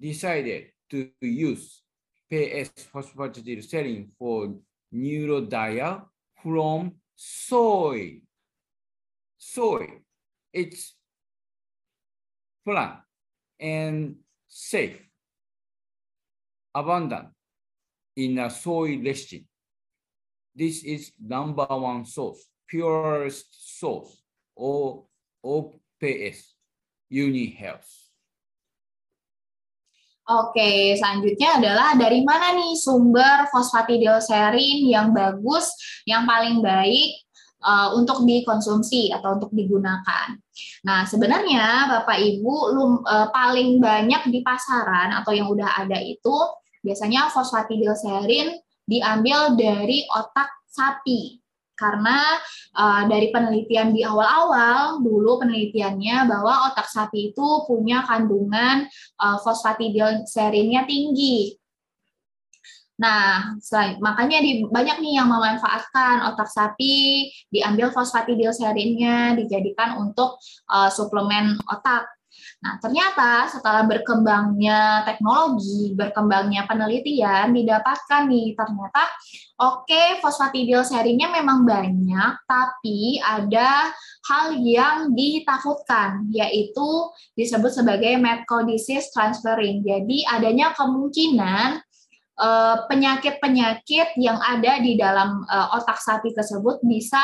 decided to use PS phosphatidylserine for neurodial from soy. Soy, it's plant and safe, abundant in a soy lecithin. This is number one source, purest source, or OPS, Uni Health. Oke, selanjutnya adalah dari mana nih sumber fosfatidilserin yang bagus, yang paling baik uh, untuk dikonsumsi atau untuk digunakan. Nah, sebenarnya Bapak Ibu lum, uh, paling banyak di pasaran atau yang udah ada itu biasanya fosfatidilserin diambil dari otak sapi karena uh, dari penelitian di awal-awal dulu penelitiannya bahwa otak sapi itu punya kandungan uh, fosfatidilserinnya tinggi. Nah, selain, makanya di, banyak nih yang memanfaatkan otak sapi, diambil fosfatidilserinnya, dijadikan untuk uh, suplemen otak. Nah, ternyata setelah berkembangnya teknologi, berkembangnya penelitian, didapatkan nih ternyata oke okay, fosfatidilserinnya memang banyak, tapi ada hal yang ditakutkan, yaitu disebut sebagai cow disease transferring. Jadi adanya kemungkinan eh, penyakit-penyakit yang ada di dalam uh, otak sapi tersebut bisa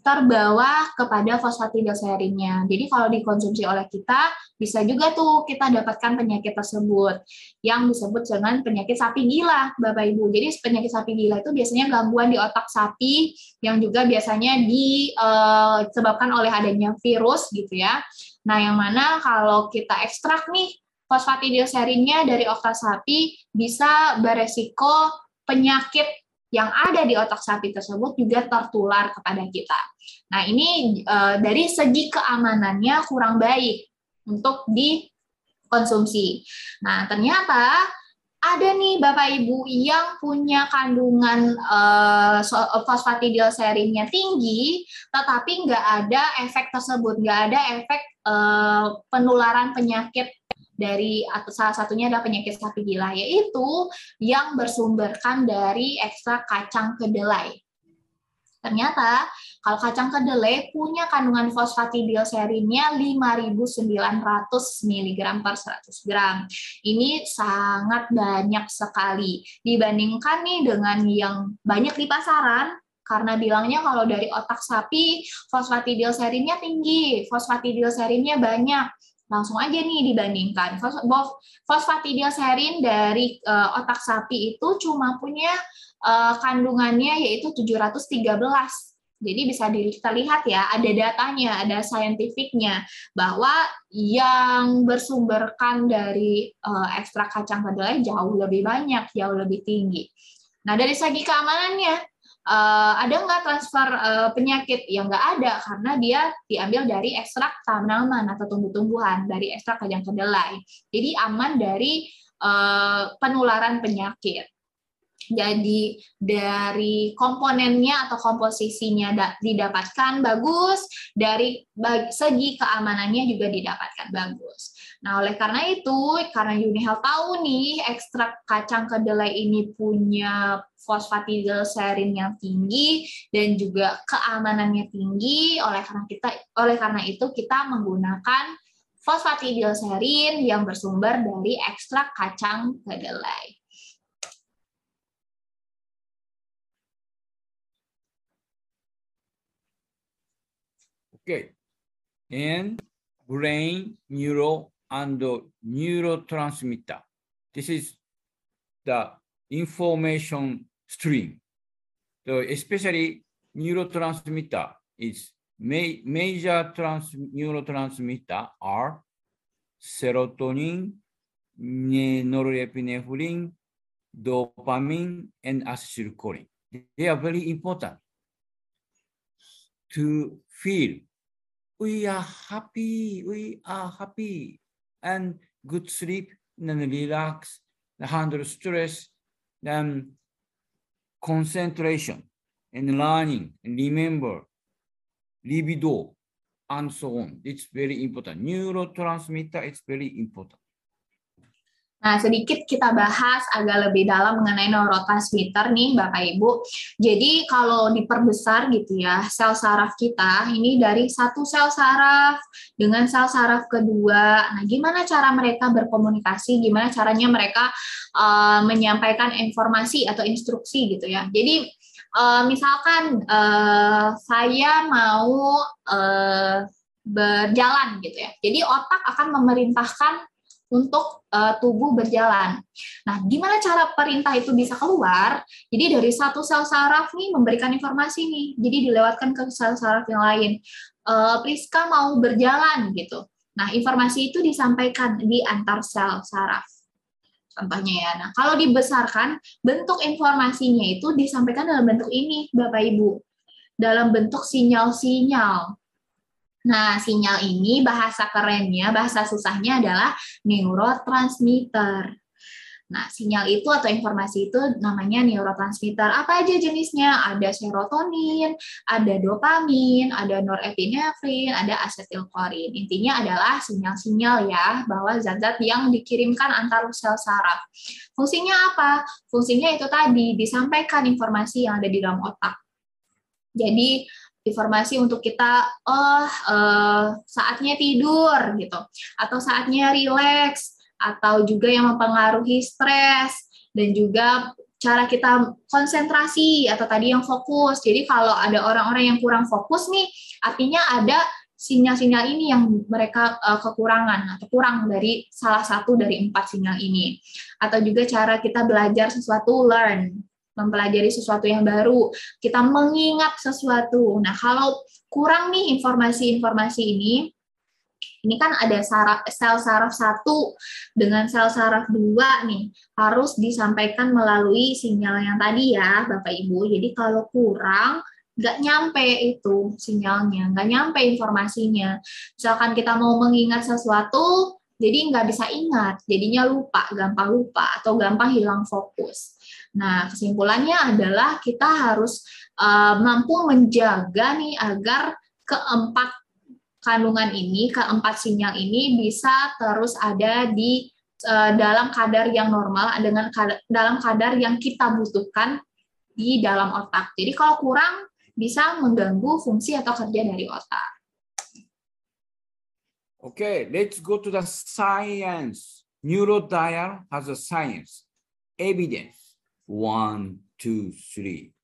terbawa kepada fosfatidilserinnya. Jadi kalau dikonsumsi oleh kita, bisa juga tuh kita dapatkan penyakit tersebut yang disebut dengan penyakit sapi gila, Bapak Ibu. Jadi penyakit sapi gila itu biasanya gangguan di otak sapi yang juga biasanya disebabkan oleh adanya virus gitu ya. Nah, yang mana kalau kita ekstrak nih fosfatidilserinnya dari otak sapi bisa beresiko penyakit yang ada di otak sapi tersebut juga tertular kepada kita. Nah, ini e, dari segi keamanannya kurang baik untuk dikonsumsi. Nah, ternyata ada nih Bapak Ibu yang punya kandungan uh, fosfatidilserinnya tinggi, tetapi nggak ada efek tersebut, nggak ada efek uh, penularan penyakit dari atau salah satunya adalah penyakit sapi gila yaitu yang bersumberkan dari ekstrak kacang kedelai. Ternyata kalau kacang kedelai punya kandungan fosfatidilserinnya 5.900 mg per 100 gram. Ini sangat banyak sekali dibandingkan nih dengan yang banyak di pasaran karena bilangnya kalau dari otak sapi fosfatidilserinnya tinggi, fosfatidilserinnya banyak langsung aja nih dibandingkan fosfatidilserin dari uh, otak sapi itu cuma punya uh, kandungannya yaitu 713 jadi bisa kita lihat ya, ada datanya, ada saintifiknya bahwa yang bersumberkan dari uh, ekstrak kacang kedelai jauh lebih banyak, jauh lebih tinggi. Nah dari segi keamanannya, uh, ada nggak transfer uh, penyakit? yang nggak ada karena dia diambil dari ekstrak tanaman atau tumbuh-tumbuhan dari ekstrak kacang kedelai. Jadi aman dari uh, penularan penyakit. Jadi dari komponennya atau komposisinya didapatkan bagus, dari segi keamanannya juga didapatkan bagus. Nah, oleh karena itu, karena Unihel tahu nih ekstrak kacang kedelai ini punya fosfatidilserin yang tinggi dan juga keamanannya tinggi, oleh karena kita oleh karena itu kita menggunakan fosfatidilserin yang bersumber dari ekstrak kacang kedelai. Okay. And brain, neural, and neurotransmitter. This is the information stream. So especially neurotransmitter is ma major trans neurotransmitter are serotonin, norepinephrine, dopamine, and acetylcholine. They are very important to feel we are happy, we are happy, and good sleep, then relax, handle stress, then concentration, and learning, and remember, libido, and so on. It's very important. Neurotransmitter is very important. Nah, sedikit kita bahas agak lebih dalam mengenai neurotransmitter nih Bapak Ibu. Jadi kalau diperbesar gitu ya, sel saraf kita ini dari satu sel saraf dengan sel saraf kedua. Nah, gimana cara mereka berkomunikasi? Gimana caranya mereka uh, menyampaikan informasi atau instruksi gitu ya. Jadi uh, misalkan uh, saya mau uh, berjalan gitu ya. Jadi otak akan memerintahkan untuk uh, tubuh berjalan. Nah, gimana cara perintah itu bisa keluar? Jadi dari satu sel saraf nih memberikan informasi nih, jadi dilewatkan ke sel saraf yang lain. Uh, Priska mau berjalan gitu. Nah, informasi itu disampaikan di antar sel saraf. Contohnya ya. Nah, kalau dibesarkan, bentuk informasinya itu disampaikan dalam bentuk ini, Bapak Ibu. Dalam bentuk sinyal-sinyal. Nah, sinyal ini bahasa kerennya, bahasa susahnya adalah neurotransmitter. Nah, sinyal itu atau informasi itu namanya neurotransmitter. Apa aja jenisnya? Ada serotonin, ada dopamin, ada norepinefrin, ada asetilkolin. Intinya adalah sinyal-sinyal ya bahwa zat-zat yang dikirimkan antar sel saraf. Fungsinya apa? Fungsinya itu tadi disampaikan informasi yang ada di dalam otak. Jadi informasi untuk kita oh uh, saatnya tidur gitu atau saatnya rileks atau juga yang mempengaruhi stres dan juga cara kita konsentrasi atau tadi yang fokus. Jadi kalau ada orang-orang yang kurang fokus nih, artinya ada sinyal-sinyal ini yang mereka uh, kekurangan atau kurang dari salah satu dari empat sinyal ini. Atau juga cara kita belajar sesuatu learn, mempelajari sesuatu yang baru, kita mengingat sesuatu. Nah, kalau kurang nih informasi-informasi ini, ini kan ada saraf, sel saraf satu dengan sel saraf dua nih harus disampaikan melalui sinyal yang tadi ya Bapak Ibu. Jadi kalau kurang nggak nyampe itu sinyalnya, nggak nyampe informasinya. Misalkan kita mau mengingat sesuatu, jadi nggak bisa ingat, jadinya lupa, gampang lupa atau gampang hilang fokus. Nah kesimpulannya adalah kita harus uh, mampu menjaga nih agar keempat kandungan ini, keempat sinyal ini bisa terus ada di uh, dalam kadar yang normal dengan kadar, dalam kadar yang kita butuhkan di dalam otak. Jadi kalau kurang bisa mengganggu fungsi atau kerja dari otak. Okay, let's go to the science. Neurodial has a science. Evidence. One, two, three.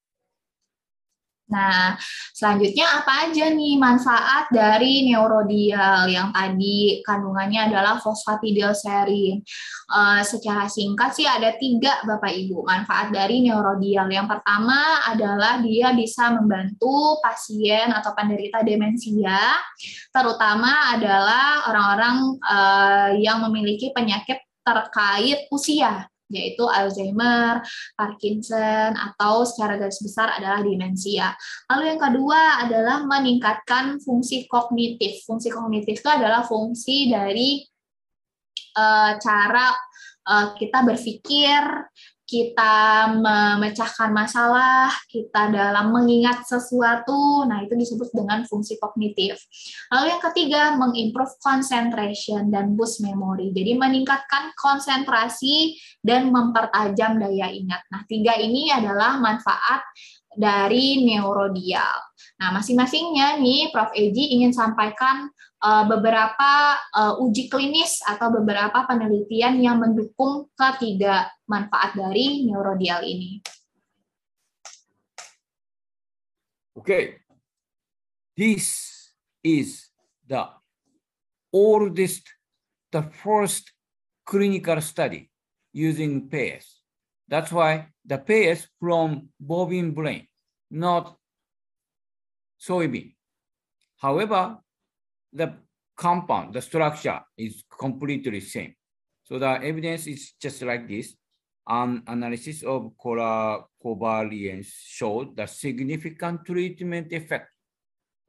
Nah, selanjutnya apa aja nih manfaat dari neurodial yang tadi kandungannya adalah fosfatidilserin? Uh, secara singkat sih ada tiga Bapak Ibu manfaat dari neurodial. Yang pertama adalah dia bisa membantu pasien atau penderita demensia, terutama adalah orang-orang uh, yang memiliki penyakit terkait usia yaitu Alzheimer, Parkinson, atau secara garis besar adalah demensia. Lalu yang kedua adalah meningkatkan fungsi kognitif. Fungsi kognitif itu adalah fungsi dari uh, cara uh, kita berpikir, kita memecahkan masalah, kita dalam mengingat sesuatu, nah itu disebut dengan fungsi kognitif. Lalu yang ketiga, mengimprove concentration dan boost memory. Jadi meningkatkan konsentrasi dan mempertajam daya ingat. Nah, tiga ini adalah manfaat dari neurodial. Nah, masing-masingnya nih Prof. Eji ingin sampaikan uh, beberapa uh, uji klinis atau beberapa penelitian yang mendukung ketiga manfaat dari neurodial ini. Okay, this is the oldest, the first clinical study using PAS. That's why the PAS from bovine brain, not soybean. However, the compound, the structure is completely same. So the evidence is just like this. An analysis of covariance showed the significant treatment effect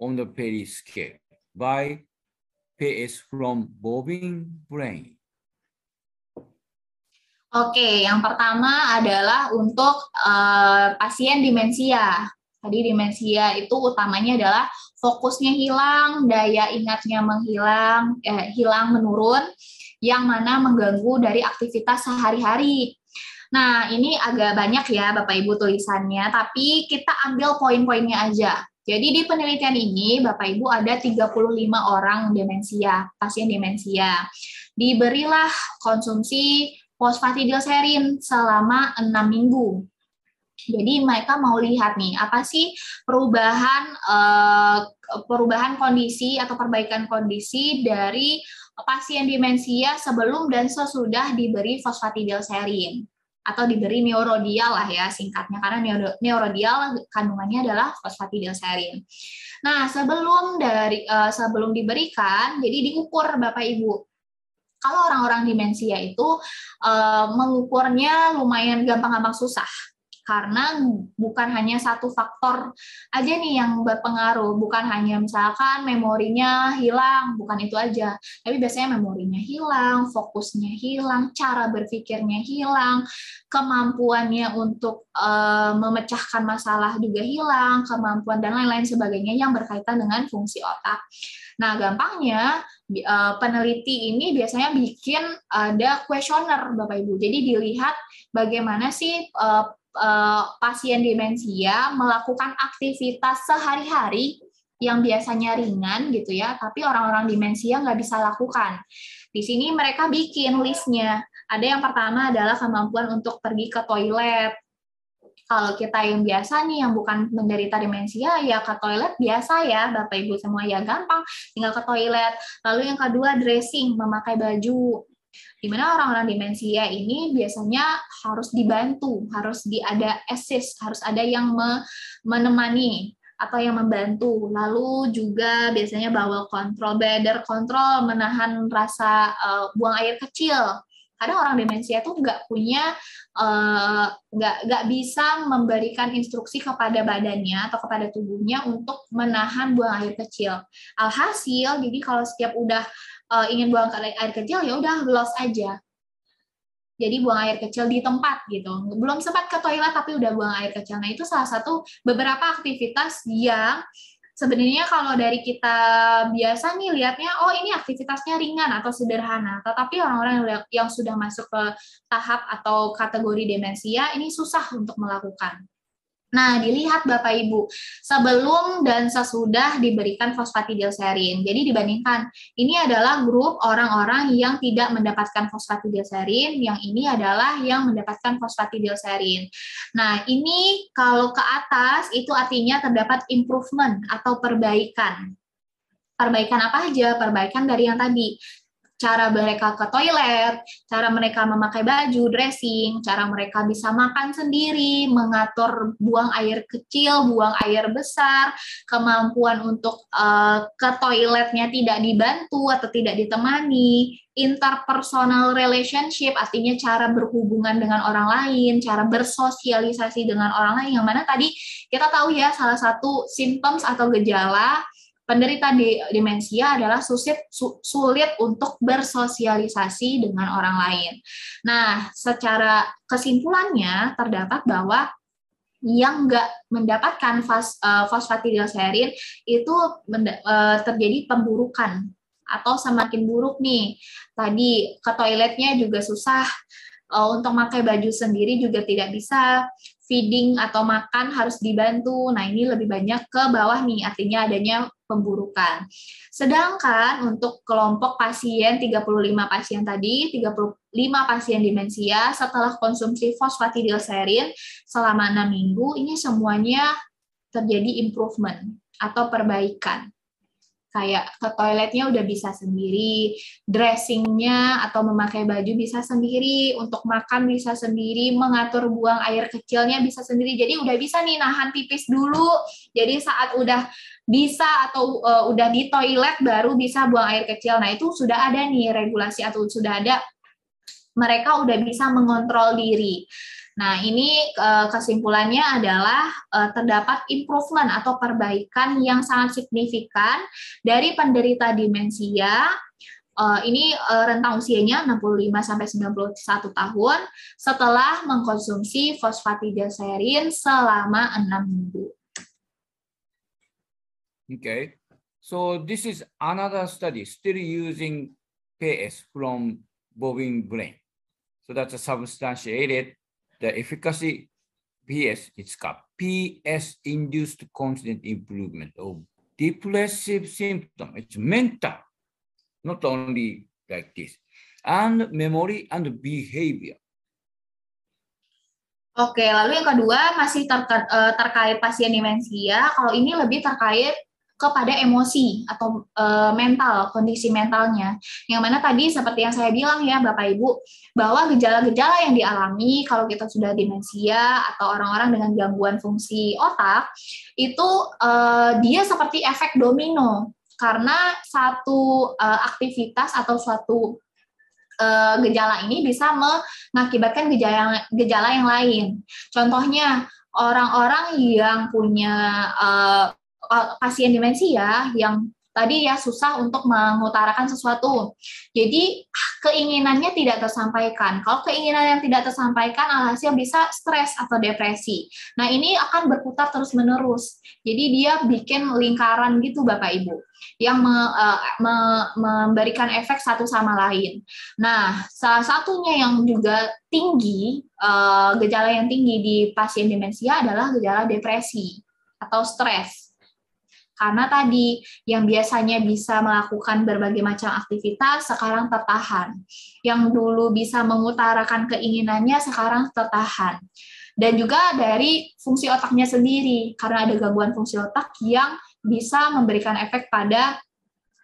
on the Perry scale by PS from bovine brain. Oke, yang pertama adalah untuk uh, pasien demensia. Tadi demensia itu utamanya adalah fokusnya hilang, daya ingatnya menghilang, eh, hilang menurun, yang mana mengganggu dari aktivitas sehari-hari. Nah, ini agak banyak ya Bapak Ibu tulisannya, tapi kita ambil poin-poinnya aja. Jadi di penelitian ini Bapak Ibu ada 35 orang demensia, pasien demensia. Diberilah konsumsi fosfatidilserin selama 6 minggu. Jadi mereka mau lihat nih apa sih perubahan uh, perubahan kondisi atau perbaikan kondisi dari pasien demensia sebelum dan sesudah diberi fosfatidilserin atau diberi neurodial lah ya singkatnya karena neurodial kandungannya adalah fosfatidilserin. Nah, sebelum dari uh, sebelum diberikan jadi diukur Bapak Ibu kalau orang-orang demensia itu uh, mengukurnya lumayan gampang-gampang susah karena bukan hanya satu faktor aja nih yang berpengaruh, bukan hanya misalkan memorinya hilang, bukan itu aja, tapi biasanya memorinya hilang, fokusnya hilang, cara berpikirnya hilang, kemampuannya untuk uh, memecahkan masalah juga hilang, kemampuan dan lain-lain sebagainya yang berkaitan dengan fungsi otak. Nah, gampangnya uh, peneliti ini biasanya bikin ada kuesioner Bapak Ibu. Jadi dilihat bagaimana sih uh, pasien demensia melakukan aktivitas sehari-hari yang biasanya ringan gitu ya, tapi orang-orang demensia nggak bisa lakukan. Di sini mereka bikin listnya. Ada yang pertama adalah kemampuan untuk pergi ke toilet. Kalau kita yang biasa nih, yang bukan menderita demensia, ya ke toilet biasa ya, Bapak Ibu semua ya gampang, tinggal ke toilet. Lalu yang kedua, dressing, memakai baju di mana orang-orang demensia ini biasanya harus dibantu, harus di ada assist, harus ada yang me, menemani atau yang membantu. Lalu juga biasanya bowel control, bladder control, menahan rasa uh, buang air kecil. Kadang orang demensia itu nggak punya, uh, nggak nggak bisa memberikan instruksi kepada badannya atau kepada tubuhnya untuk menahan buang air kecil. Alhasil, jadi kalau setiap udah uh, ingin buang air kecil ya udah loss aja. Jadi buang air kecil di tempat gitu. Belum sempat ke toilet tapi udah buang air kecil. Nah itu salah satu beberapa aktivitas yang sebenarnya kalau dari kita biasa nih lihatnya oh ini aktivitasnya ringan atau sederhana. Tetapi orang-orang yang sudah masuk ke tahap atau kategori demensia ini susah untuk melakukan Nah, dilihat Bapak Ibu, sebelum dan sesudah diberikan fosfatidilserin. Jadi dibandingkan, ini adalah grup orang-orang yang tidak mendapatkan fosfatidilserin, yang ini adalah yang mendapatkan fosfatidilserin. Nah, ini kalau ke atas itu artinya terdapat improvement atau perbaikan. Perbaikan apa aja? Perbaikan dari yang tadi cara mereka ke toilet, cara mereka memakai baju, dressing, cara mereka bisa makan sendiri, mengatur buang air kecil, buang air besar, kemampuan untuk uh, ke toiletnya tidak dibantu atau tidak ditemani, interpersonal relationship artinya cara berhubungan dengan orang lain, cara bersosialisasi dengan orang lain yang mana tadi kita tahu ya salah satu symptoms atau gejala penderita di demensia adalah sulit sulit untuk bersosialisasi dengan orang lain. Nah, secara kesimpulannya terdapat bahwa yang enggak mendapatkan fos, uh, fosfatidilserin itu uh, terjadi pemburukan atau semakin buruk nih. Tadi ke toiletnya juga susah, uh, untuk pakai baju sendiri juga tidak bisa feeding atau makan harus dibantu. Nah, ini lebih banyak ke bawah nih, artinya adanya pemburukan. Sedangkan untuk kelompok pasien 35 pasien tadi, 35 pasien demensia setelah konsumsi fosfatidilserin selama 6 minggu, ini semuanya terjadi improvement atau perbaikan kayak ke toiletnya udah bisa sendiri, dressingnya atau memakai baju bisa sendiri, untuk makan bisa sendiri, mengatur buang air kecilnya bisa sendiri. Jadi udah bisa nih nahan pipis dulu. Jadi saat udah bisa atau uh, udah di toilet baru bisa buang air kecil. Nah itu sudah ada nih regulasi atau sudah ada mereka udah bisa mengontrol diri. Nah, ini uh, kesimpulannya adalah uh, terdapat improvement atau perbaikan yang sangat signifikan dari penderita demensia uh, ini rentang usianya 65 sampai 91 tahun setelah mengkonsumsi fosfatidilserin selama 6 minggu. Okay. So this is another study still using PS from bovine brain. So that's a substantiated the efficacy PS, it's got PS induced constant improvement of depressive symptom. It's mental, not only like this, and memory and behavior. Oke, lalu yang kedua masih ter eh, terkait pasien demensia. Kalau ini lebih terkait kepada emosi atau e, mental, kondisi mentalnya. Yang mana tadi seperti yang saya bilang ya Bapak Ibu, bahwa gejala-gejala yang dialami kalau kita sudah demensia atau orang-orang dengan gangguan fungsi otak, itu e, dia seperti efek domino. Karena satu e, aktivitas atau suatu gejala ini bisa mengakibatkan gejala gejala yang lain. Contohnya orang-orang yang punya uh, pasien demensia yang tadi ya susah untuk mengutarakan sesuatu. Jadi keinginannya tidak tersampaikan. Kalau keinginan yang tidak tersampaikan alhasil bisa stres atau depresi. Nah, ini akan berputar terus-menerus. Jadi dia bikin lingkaran gitu Bapak Ibu yang me, uh, me, memberikan efek satu sama lain. Nah, salah satunya yang juga tinggi uh, gejala yang tinggi di pasien demensia adalah gejala depresi atau stres. Karena tadi yang biasanya bisa melakukan berbagai macam aktivitas sekarang tertahan. Yang dulu bisa mengutarakan keinginannya sekarang tertahan. Dan juga dari fungsi otaknya sendiri karena ada gangguan fungsi otak yang bisa memberikan efek pada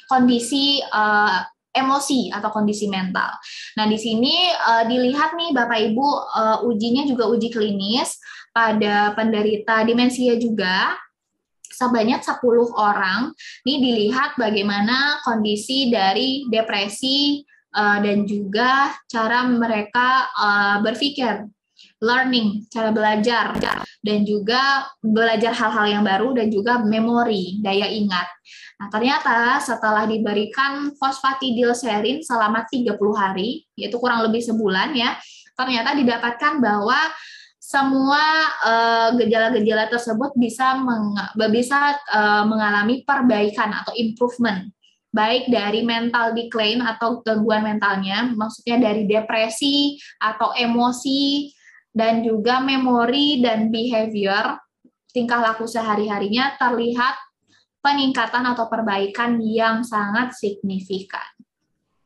kondisi uh, emosi atau kondisi mental. Nah, di sini uh, dilihat nih Bapak Ibu uh, ujinya juga uji klinis pada penderita demensia juga sebanyak 10 orang. Ini dilihat bagaimana kondisi dari depresi uh, dan juga cara mereka uh, berpikir, learning, cara belajar dan juga belajar hal-hal yang baru dan juga memori, daya ingat. Nah, ternyata setelah diberikan fosfatidilserin selama 30 hari, yaitu kurang lebih sebulan ya, ternyata didapatkan bahwa semua eh, gejala-gejala uh, tersebut bisa meng, bisa uh, mengalami perbaikan atau improvement baik dari mental decline atau gangguan mentalnya maksudnya dari depresi atau emosi dan juga memori dan behavior tingkah laku sehari-harinya terlihat peningkatan atau perbaikan yang sangat signifikan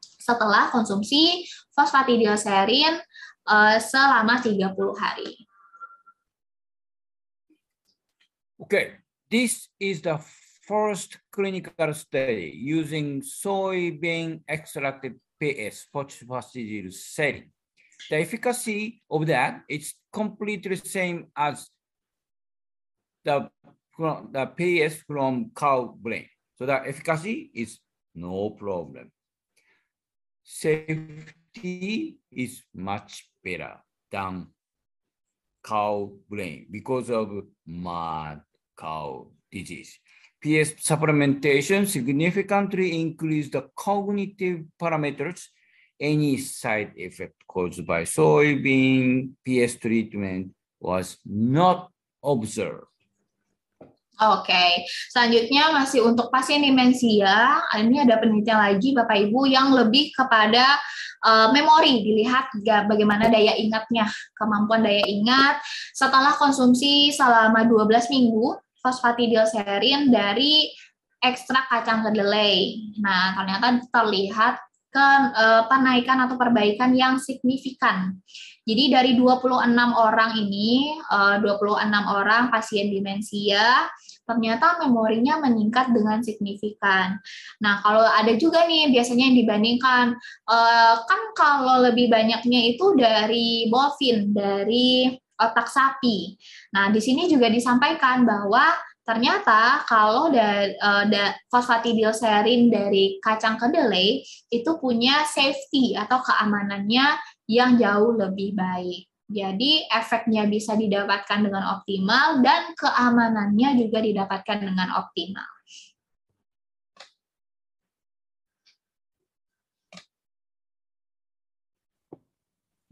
setelah konsumsi fosfatidilserin uh, selama 30 hari. Okay, this is the first clinical study using soybean extracted PS phosphatidylserine. setting. The efficacy of that is completely the same as the, the PS from cow brain. So the efficacy is no problem. Safety is much better than cow brain because of mad cow disease. PS supplementation significantly increased the cognitive parameters. Any side effect caused by soybean PS treatment was not observed. Oke, okay. selanjutnya masih untuk pasien demensia, ini ada penelitian lagi Bapak Ibu yang lebih kepada uh, memori, dilihat bagaimana daya ingatnya, kemampuan daya ingat setelah konsumsi selama 12 minggu fosfatidilserin dari ekstrak kacang kedelai. Nah, ternyata terlihat ke uh, penaikan atau perbaikan yang signifikan. Jadi dari 26 orang ini, uh, 26 orang pasien demensia, ternyata memorinya meningkat dengan signifikan. Nah, kalau ada juga nih biasanya yang dibandingkan, uh, kan kalau lebih banyaknya itu dari bovin, dari otak sapi. Nah, di sini juga disampaikan bahwa ternyata kalau da, uh, da, fosfatidilserin dari kacang kedelai itu punya safety atau keamanannya yang jauh lebih baik. Jadi efeknya bisa didapatkan dengan optimal dan keamanannya juga didapatkan dengan optimal.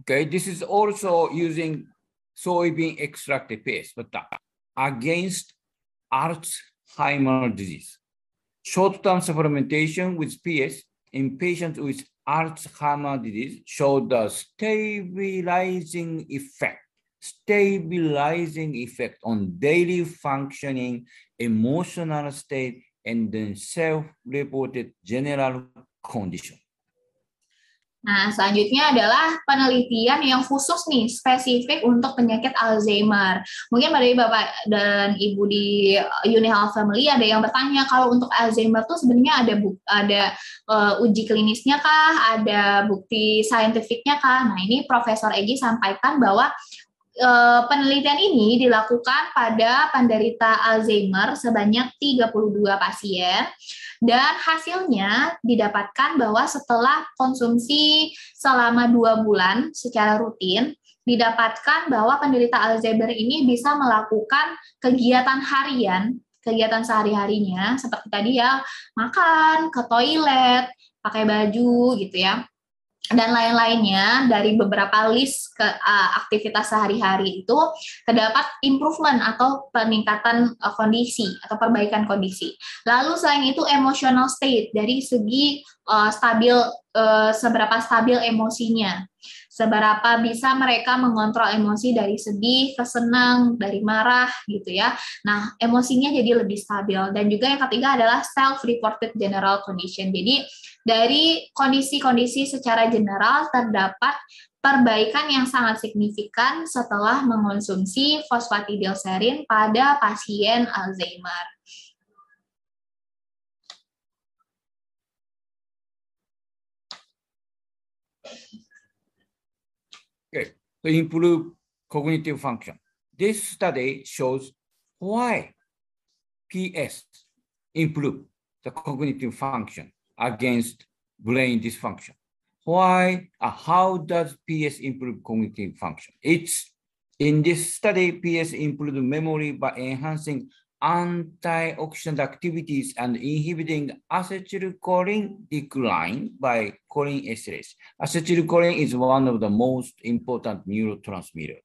Okay, this is also using soybean extract but against Alzheimer's disease. Short-term supplementation with PS in patients with Alzheimer's disease showed the stabilizing effect, stabilizing effect on daily functioning, emotional state, and then self-reported general condition. Nah, selanjutnya adalah penelitian yang khusus nih, spesifik untuk penyakit Alzheimer. Mungkin dari Bapak dan Ibu di Unihealth Family ada yang bertanya, kalau untuk Alzheimer tuh sebenarnya ada ada uh, uji klinisnya kah, ada bukti saintifiknya kah? Nah, ini Profesor Egi sampaikan bahwa eh, penelitian ini dilakukan pada penderita Alzheimer sebanyak 32 pasien dan hasilnya didapatkan bahwa setelah konsumsi selama dua bulan secara rutin didapatkan bahwa penderita Alzheimer ini bisa melakukan kegiatan harian kegiatan sehari-harinya seperti tadi ya makan, ke toilet, pakai baju gitu ya dan lain-lainnya dari beberapa list ke uh, aktivitas sehari-hari itu terdapat improvement atau peningkatan uh, kondisi atau perbaikan kondisi. Lalu selain itu emotional state dari segi uh, stabil uh, seberapa stabil emosinya seberapa bisa mereka mengontrol emosi dari sedih ke senang, dari marah gitu ya. Nah, emosinya jadi lebih stabil dan juga yang ketiga adalah self reported general condition. Jadi dari kondisi-kondisi secara general terdapat perbaikan yang sangat signifikan setelah mengonsumsi fosfatidilserin pada pasien Alzheimer. To improve cognitive function. This study shows why PS improve the cognitive function against brain dysfunction. Why, uh, how does PS improve cognitive function? It's in this study, PS improved memory by enhancing antioxidant activities and inhibiting acetylcholine decline by choline esterase. Acetylcholine is one of the most important neurotransmitter.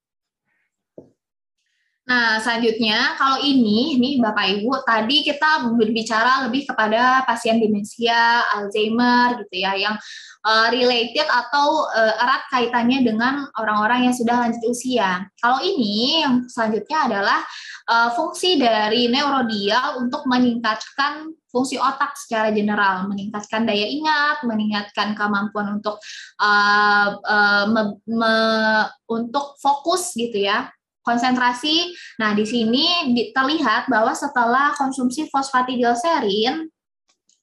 Nah, selanjutnya kalau ini nih Bapak Ibu, tadi kita berbicara lebih kepada pasien demensia, Alzheimer gitu ya yang uh, related atau uh, erat kaitannya dengan orang-orang yang sudah lanjut usia. Kalau ini yang selanjutnya adalah uh, fungsi dari neurodial untuk meningkatkan fungsi otak secara general, meningkatkan daya ingat, meningkatkan kemampuan untuk uh, uh, me, me, untuk fokus gitu ya, konsentrasi. Nah, di sini terlihat bahwa setelah konsumsi fosfatidilserin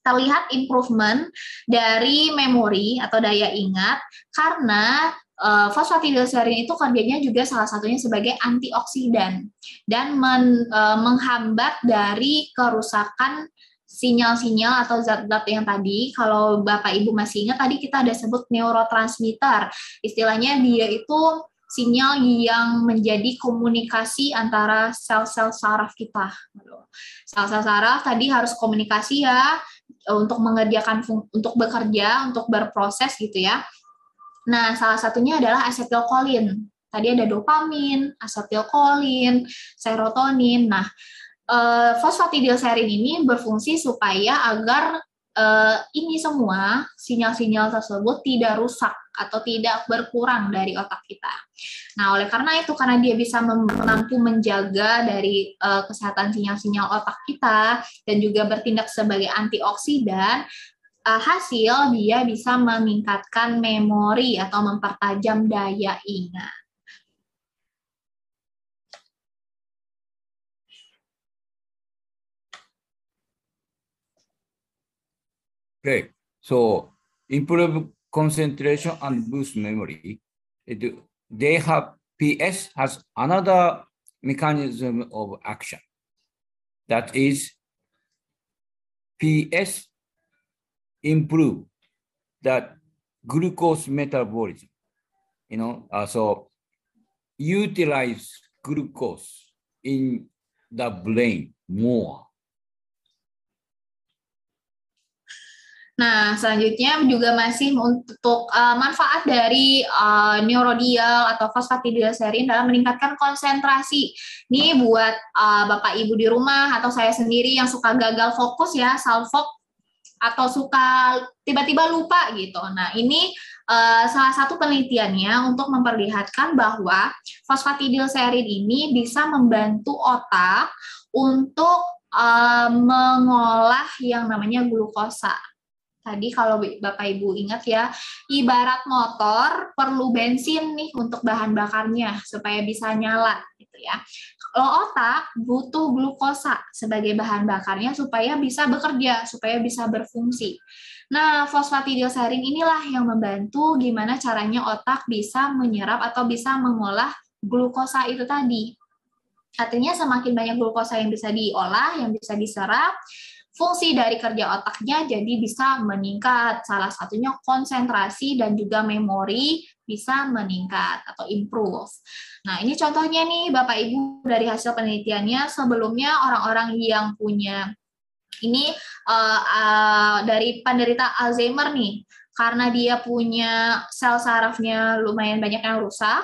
terlihat improvement dari memori atau daya ingat karena uh, fosfatidilserin itu kerjanya juga salah satunya sebagai antioksidan dan men, uh, menghambat dari kerusakan sinyal-sinyal atau zat-zat yang tadi kalau Bapak Ibu masih ingat tadi kita ada sebut neurotransmitter istilahnya dia itu sinyal yang menjadi komunikasi antara sel-sel saraf kita. Sel-sel saraf tadi harus komunikasi ya untuk mengerjakan untuk bekerja, untuk berproses gitu ya. Nah, salah satunya adalah asetilkolin. Tadi ada dopamin, asetilkolin, serotonin. Nah, eh, fosfatidilserin ini berfungsi supaya agar uh, ini semua sinyal-sinyal tersebut tidak rusak atau tidak berkurang dari otak kita. Nah, oleh karena itu karena dia bisa mampu menjaga dari uh, kesehatan sinyal-sinyal otak kita dan juga bertindak sebagai antioksidan, uh, hasil dia bisa meningkatkan memori atau mempertajam daya ingat. Okay, so improve concentration and boost memory. It, they have PS has another mechanism of action. That is PS improve that glucose metabolism. You know, uh, so utilize glucose in the brain more Nah, selanjutnya juga masih untuk uh, manfaat dari uh, neurodial atau fosfatidilserin dalam meningkatkan konsentrasi. Ini buat uh, Bapak Ibu di rumah atau saya sendiri yang suka gagal fokus ya, salfok atau suka tiba-tiba lupa gitu. Nah, ini uh, salah satu penelitiannya untuk memperlihatkan bahwa fosfatidilserin ini bisa membantu otak untuk uh, mengolah yang namanya glukosa Tadi kalau Bapak Ibu ingat ya, ibarat motor perlu bensin nih untuk bahan bakarnya supaya bisa nyala gitu ya. Kalau otak butuh glukosa sebagai bahan bakarnya supaya bisa bekerja, supaya bisa berfungsi. Nah, fosfatidilserin inilah yang membantu gimana caranya otak bisa menyerap atau bisa mengolah glukosa itu tadi. Artinya semakin banyak glukosa yang bisa diolah, yang bisa diserap, fungsi dari kerja otaknya jadi bisa meningkat. Salah satunya konsentrasi dan juga memori bisa meningkat atau improve. Nah, ini contohnya nih Bapak Ibu dari hasil penelitiannya sebelumnya orang-orang yang punya ini uh, uh, dari penderita Alzheimer nih karena dia punya sel sarafnya lumayan banyak yang rusak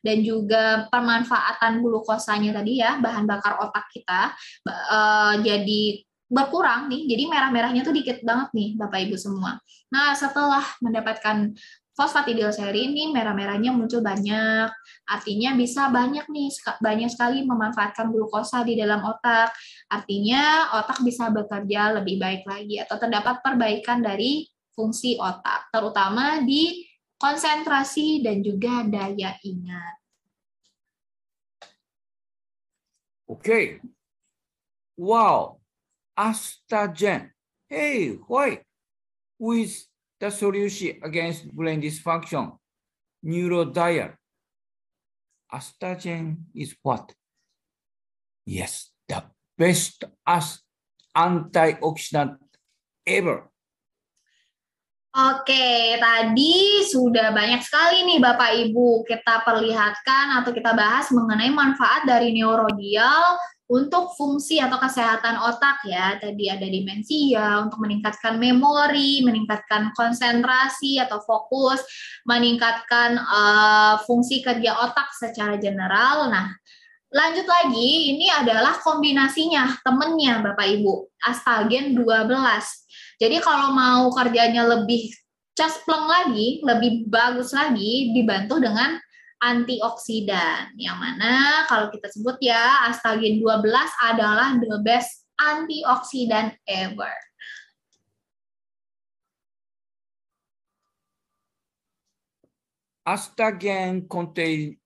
dan juga pemanfaatan glukosanya tadi ya bahan bakar otak kita uh, jadi berkurang nih, jadi merah-merahnya tuh dikit banget nih Bapak Ibu semua. Nah, setelah mendapatkan fosfatidilseri ini merah-merahnya muncul banyak, artinya bisa banyak nih, banyak sekali memanfaatkan glukosa di dalam otak. Artinya otak bisa bekerja lebih baik lagi atau terdapat perbaikan dari fungsi otak, terutama di konsentrasi dan juga daya ingat. Oke. Okay. Wow, astagen. Hey, why? With the solution against brain dysfunction, neurodial. Astagen is what? Yes, the best as antioxidant ever. Oke, tadi sudah banyak sekali nih Bapak Ibu kita perlihatkan atau kita bahas mengenai manfaat dari neurodial untuk fungsi atau kesehatan otak ya, tadi ada dimensia untuk meningkatkan memori, meningkatkan konsentrasi atau fokus, meningkatkan uh, fungsi kerja otak secara general. Nah, lanjut lagi, ini adalah kombinasinya temennya Bapak Ibu, astagen 12. Jadi kalau mau kerjanya lebih caspleng lagi, lebih bagus lagi, dibantu dengan antioksidan. Yang mana kalau kita sebut ya astagen 12 adalah the best antioksidan ever. Astagen contain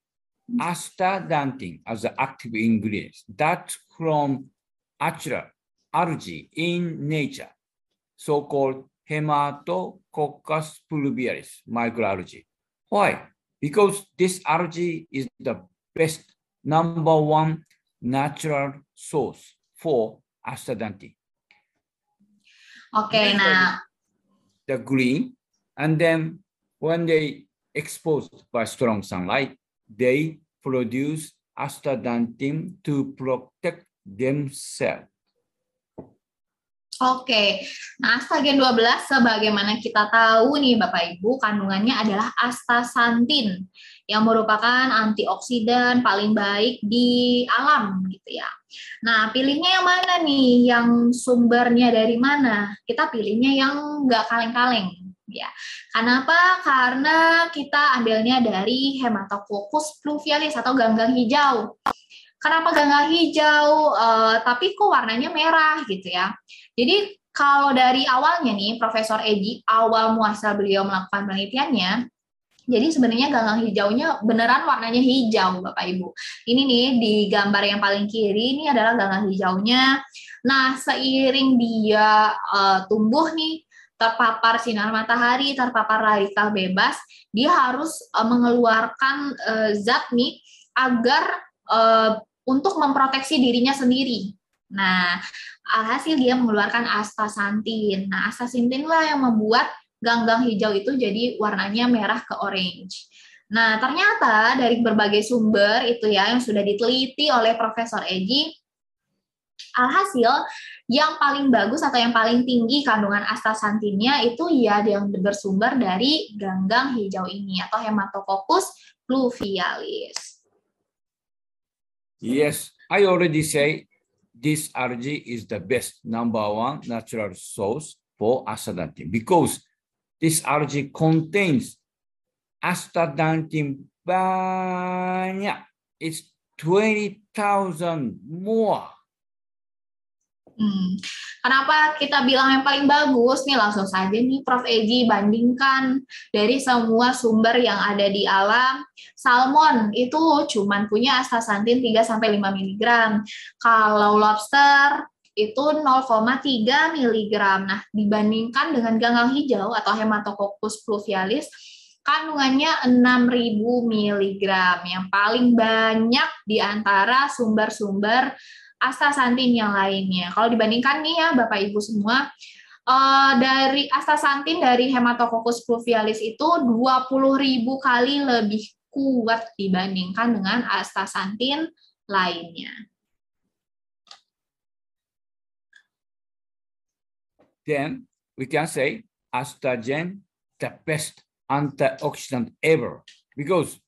astaxanthin as an active ingredient that from natural algae in nature, so-called Hematococcus pluvialis microalgae. Why? Because this algae is the best number one natural source for astaxanthin. Okay, now the green, and then when they exposed by strong sunlight, they produce astaxanthin to protect themselves. Oke, nah astagen 12 sebagaimana kita tahu nih Bapak Ibu, kandungannya adalah astaxanthin yang merupakan antioksidan paling baik di alam gitu ya. Nah, pilihnya yang mana nih? Yang sumbernya dari mana? Kita pilihnya yang nggak kaleng-kaleng ya. Kenapa? Karena kita ambilnya dari Hematococcus pluvialis atau ganggang hijau. Kenapa ganggang hijau? Uh, tapi kok warnanya merah gitu ya? Jadi kalau dari awalnya nih Profesor Egi awal muasal beliau melakukan penelitiannya, jadi sebenarnya ganggang hijaunya beneran warnanya hijau Bapak Ibu. Ini nih di gambar yang paling kiri ini adalah ganggang hijaunya. Nah, seiring dia uh, tumbuh nih terpapar sinar matahari, terpapar radikal bebas, dia harus uh, mengeluarkan zat nih agar untuk memproteksi dirinya sendiri. Nah, alhasil dia mengeluarkan astaxanthin. Nah, astaxanthin lah yang membuat ganggang hijau itu jadi warnanya merah ke orange. Nah, ternyata dari berbagai sumber itu ya yang sudah diteliti oleh Profesor Eji, alhasil yang paling bagus atau yang paling tinggi kandungan astaxanthinnya itu ya yang bersumber dari ganggang hijau ini atau Hematococcus pluvialis. Yes, I already say this algae is the best number one natural source for astaxanthin because this algae contains astaxanthin banyak. It's 20,000 more Hmm. Kenapa kita bilang yang paling bagus? Nih langsung saja nih Prof. Eji bandingkan dari semua sumber yang ada di alam. Salmon itu cuman punya astaxanthin 3 sampai 5 mg. Kalau lobster itu 0,3 mg. Nah, dibandingkan dengan ganggang hijau atau Hematococcus pluvialis kandungannya 6000 mg yang paling banyak di antara sumber-sumber astaxanthin yang lainnya. Kalau dibandingkan nih ya Bapak Ibu semua, uh, dari astaxanthin dari Hematococcus pluvialis itu 20.000 kali lebih kuat dibandingkan dengan astaxanthin lainnya. Then we can say astagen the best antioxidant ever because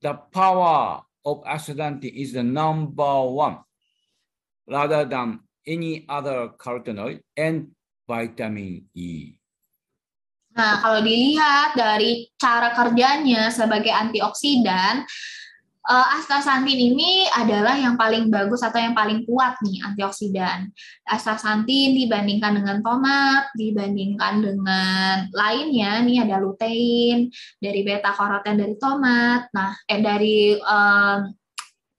the power of astaxanthin is the number one rather than any other carotenoid and vitamin E. Nah, kalau dilihat dari cara kerjanya sebagai antioksidan, uh, astaxanthin ini adalah yang paling bagus atau yang paling kuat nih antioksidan. Astaxanthin dibandingkan dengan tomat, dibandingkan dengan lainnya nih ada lutein dari beta karoten dari tomat. Nah, eh dari um,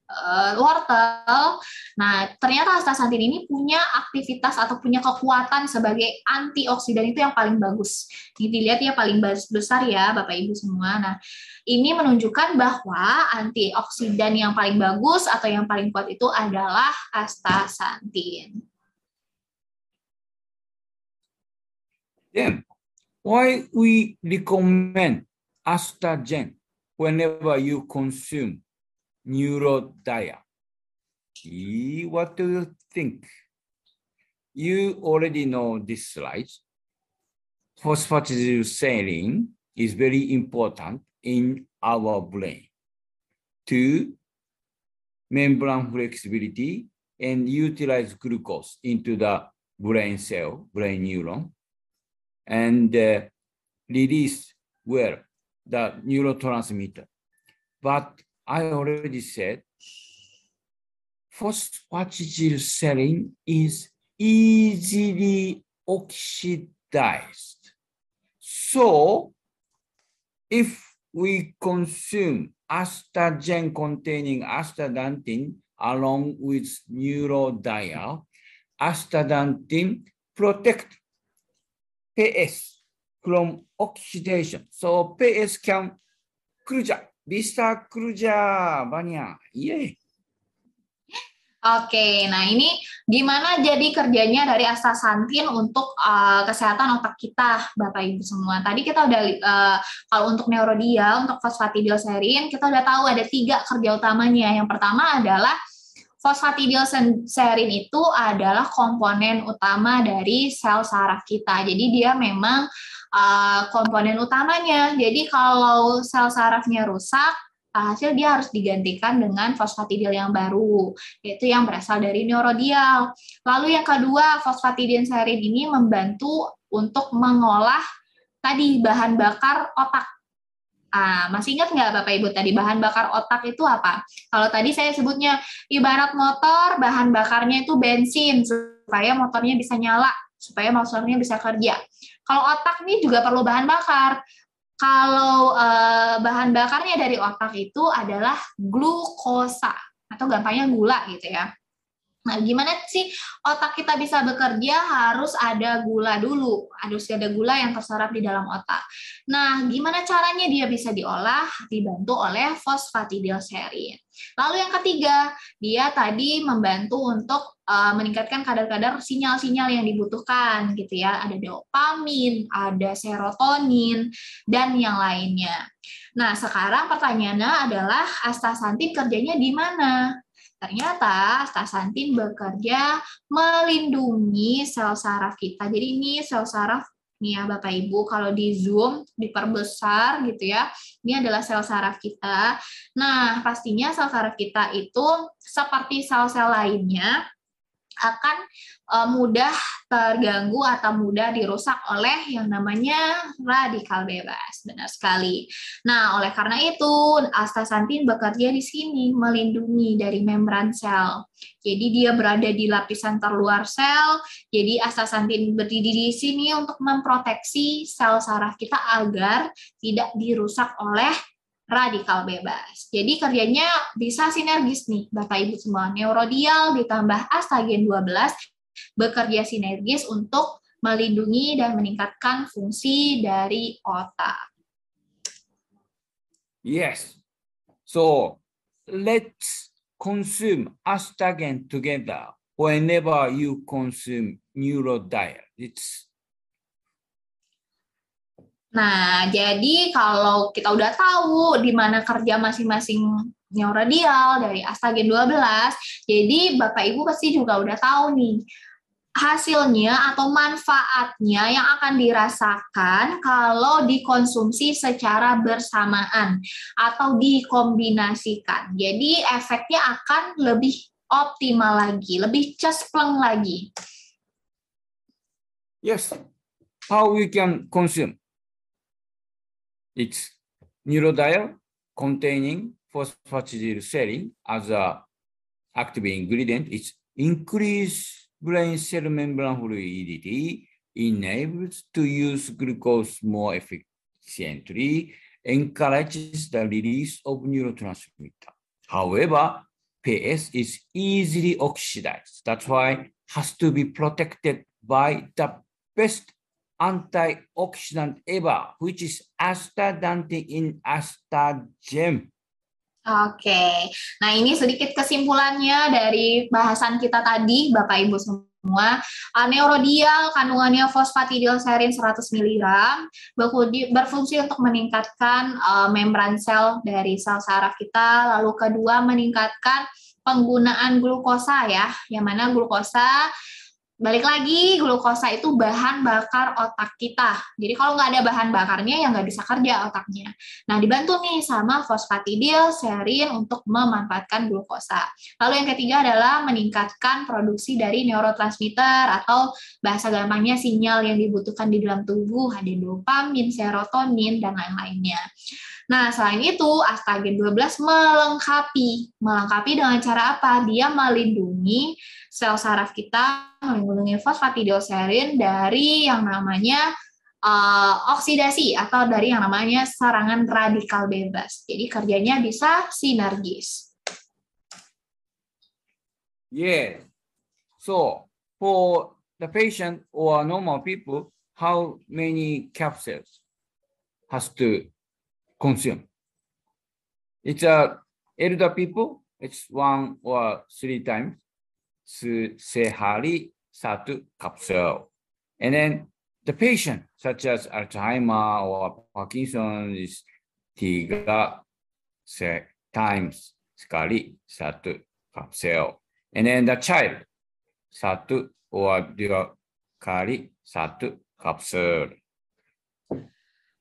uh, wortel. Nah, ternyata astaxanthin ini punya aktivitas atau punya kekuatan sebagai antioksidan itu yang paling bagus. Ini dilihat ya paling besar ya Bapak Ibu semua. Nah, ini menunjukkan bahwa antioksidan yang paling bagus atau yang paling kuat itu adalah astaxanthin. Then, why we recommend astagen whenever you consume neurodia. What do you think? You already know this slide. Phosphatidylserine is very important in our brain to membrane flexibility and utilize glucose into the brain cell, brain neuron, and uh, release well the neurotransmitter. But I already said, phosphatidylserine is easily oxidized. So, if we consume astagen containing astaxanthin along with neurodial, astaxanthin protect PS from oxidation. So PS can closure Bisa kerja banyak. Iya. Oke, nah ini gimana jadi kerjanya dari astaxanthin untuk uh, kesehatan otak kita, Bapak Ibu semua. Tadi kita udah uh, kalau untuk neurodia, untuk fosfatidilserin, kita udah tahu ada tiga kerja utamanya. Yang pertama adalah fosfatidilserin itu adalah komponen utama dari sel saraf kita. Jadi dia memang uh, komponen utamanya. Jadi kalau sel sarafnya rusak, hasil dia harus digantikan dengan fosfatidil yang baru, yaitu yang berasal dari neurodial. Lalu yang kedua, fosfatidilserin ini membantu untuk mengolah tadi bahan bakar otak. Ah, masih ingat nggak Bapak Ibu tadi bahan bakar otak itu apa? Kalau tadi saya sebutnya ibarat motor, bahan bakarnya itu bensin supaya motornya bisa nyala, supaya motornya bisa kerja. Kalau otak nih juga perlu bahan bakar. Kalau uh, bahan bakarnya dari otak itu adalah glukosa atau gampangnya gula gitu ya. Nah, gimana sih otak kita bisa bekerja? Harus ada gula dulu, harus ada gula yang terserap di dalam otak. Nah, gimana caranya dia bisa diolah? Dibantu oleh fosfatidilserin. Lalu yang ketiga, dia tadi membantu untuk uh, meningkatkan kadar-kadar sinyal-sinyal yang dibutuhkan gitu ya. Ada dopamin, ada serotonin dan yang lainnya. Nah, sekarang pertanyaannya adalah astaxanthin kerjanya di mana? Ternyata astaxanthin bekerja melindungi sel saraf kita. Jadi ini sel saraf nih ya Bapak Ibu, kalau di zoom diperbesar gitu ya, ini adalah sel saraf kita. Nah, pastinya sel saraf kita itu seperti sel-sel lainnya akan uh, mudah terganggu atau mudah dirusak oleh yang namanya radikal bebas. Benar sekali. Nah, oleh karena itu astaxanthin bekerja di sini melindungi dari membran sel. Jadi dia berada di lapisan terluar sel. Jadi astaxanthin berdiri di sini untuk memproteksi sel saraf kita agar tidak dirusak oleh radikal bebas. Jadi kerjanya bisa sinergis nih Bapak Ibu semua. Neurodial ditambah astagen 12 bekerja sinergis untuk melindungi dan meningkatkan fungsi dari otak. Yes. So let's consume astagen together whenever you consume neurodial. It's Nah, jadi kalau kita udah tahu di mana kerja masing-masing neurodial dari astagen 12, jadi Bapak Ibu pasti juga udah tahu nih hasilnya atau manfaatnya yang akan dirasakan kalau dikonsumsi secara bersamaan atau dikombinasikan. Jadi efeknya akan lebih optimal lagi, lebih cespleng lagi. yes. How we can consume? It's neurodial containing phosphatidylserine as a active ingredient. It's increase brain cell membrane fluidity, enables to use glucose more efficiently, encourages the release of neurotransmitter. However, PS is easily oxidized. That's why has to be protected by the best antioxidant ever, which is astaxanthin in Astagem. Oke, nah ini sedikit kesimpulannya dari bahasan kita tadi, Bapak Ibu semua. Neurodial kandungannya fosfatidilserin 100 mg berfungsi untuk meningkatkan uh, membran sel dari sel saraf kita. Lalu kedua meningkatkan penggunaan glukosa ya, yang mana glukosa balik lagi glukosa itu bahan bakar otak kita. Jadi kalau nggak ada bahan bakarnya ya nggak bisa kerja otaknya. Nah dibantu nih sama fosfatidil, serin untuk memanfaatkan glukosa. Lalu yang ketiga adalah meningkatkan produksi dari neurotransmitter atau bahasa gampangnya sinyal yang dibutuhkan di dalam tubuh, ada dopamin, serotonin, dan lain-lainnya. Nah, selain itu, astagen 12 melengkapi. Melengkapi dengan cara apa? Dia melindungi sel saraf kita melindungi fosfatidilserin dari yang namanya uh, oksidasi atau dari yang namanya serangan radikal bebas. Jadi kerjanya bisa sinergis. Yeah. So for the patient or normal people, how many capsules has to consume? It's a elder people, it's one or three times. sehari satu kapsul. And then the patient, such as Alzheimer or Parkinson, is tiga times sekali satu kapsul. And then the child, satu or dua kali satu kapsul.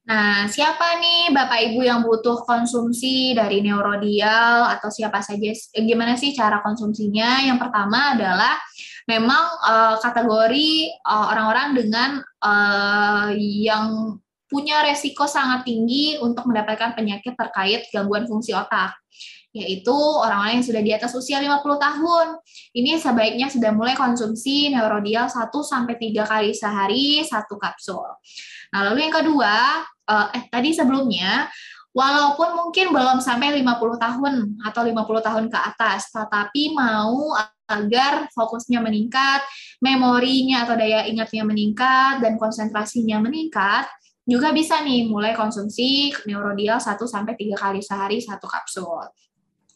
Nah, siapa nih Bapak Ibu yang butuh konsumsi dari neurodial atau siapa saja? Eh, gimana sih cara konsumsinya? Yang pertama adalah memang uh, kategori uh, orang-orang dengan uh, yang punya resiko sangat tinggi untuk mendapatkan penyakit terkait gangguan fungsi otak yaitu orang-orang yang sudah di atas usia 50 tahun. Ini sebaiknya sudah mulai konsumsi neurodial 1 sampai 3 kali sehari satu kapsul. Nah, lalu yang kedua, uh, eh tadi sebelumnya walaupun mungkin belum sampai 50 tahun atau 50 tahun ke atas, tetapi mau agar fokusnya meningkat, memorinya atau daya ingatnya meningkat, dan konsentrasinya meningkat, juga bisa nih mulai konsumsi neurodial 1 sampai 3 kali sehari satu kapsul.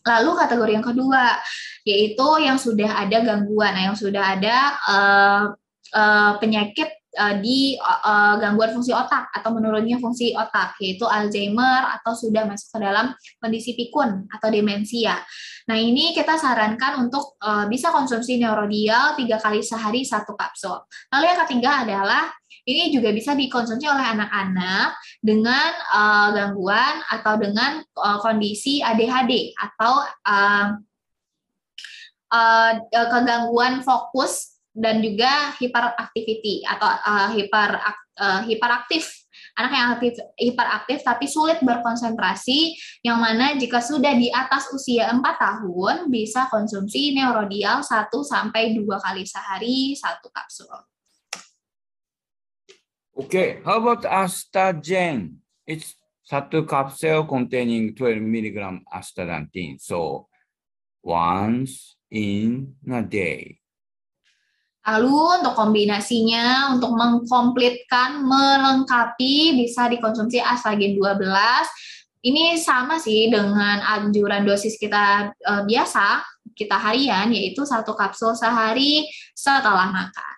Lalu kategori yang kedua yaitu yang sudah ada gangguan, nah yang sudah ada uh, uh, penyakit uh, di uh, gangguan fungsi otak atau menurunnya fungsi otak yaitu Alzheimer atau sudah masuk ke dalam kondisi pikun atau demensia. Nah ini kita sarankan untuk uh, bisa konsumsi neurodial tiga kali sehari satu kapsul. Lalu yang ketiga adalah ini juga bisa dikonsumsi oleh anak-anak dengan uh, gangguan atau dengan uh, kondisi ADHD atau uh, uh, kegangguan fokus dan juga hiperaktiviti atau uh, anak yang aktif hiperaktif tapi sulit berkonsentrasi yang mana jika sudah di atas usia 4 tahun bisa konsumsi neurodial 1 sampai 2 kali sehari satu kapsul. Okay, how about Astagen? It's satu kapsul containing 12 mg astaxanthin. So once in a day. Lalu untuk kombinasinya, untuk mengkomplitkan, melengkapi, bisa dikonsumsi astagen 12 ini sama sih dengan anjuran dosis kita uh, biasa, kita harian, yaitu satu kapsul sehari setelah makan.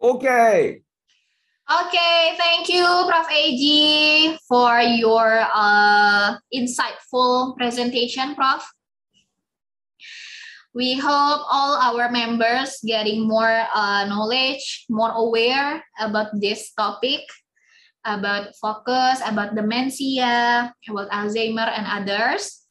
Oke. Okay. Okay, thank you, Prof. AG, for your uh, insightful presentation, Prof. We hope all our members getting more uh, knowledge, more aware about this topic, about focus, about dementia, about Alzheimer and others.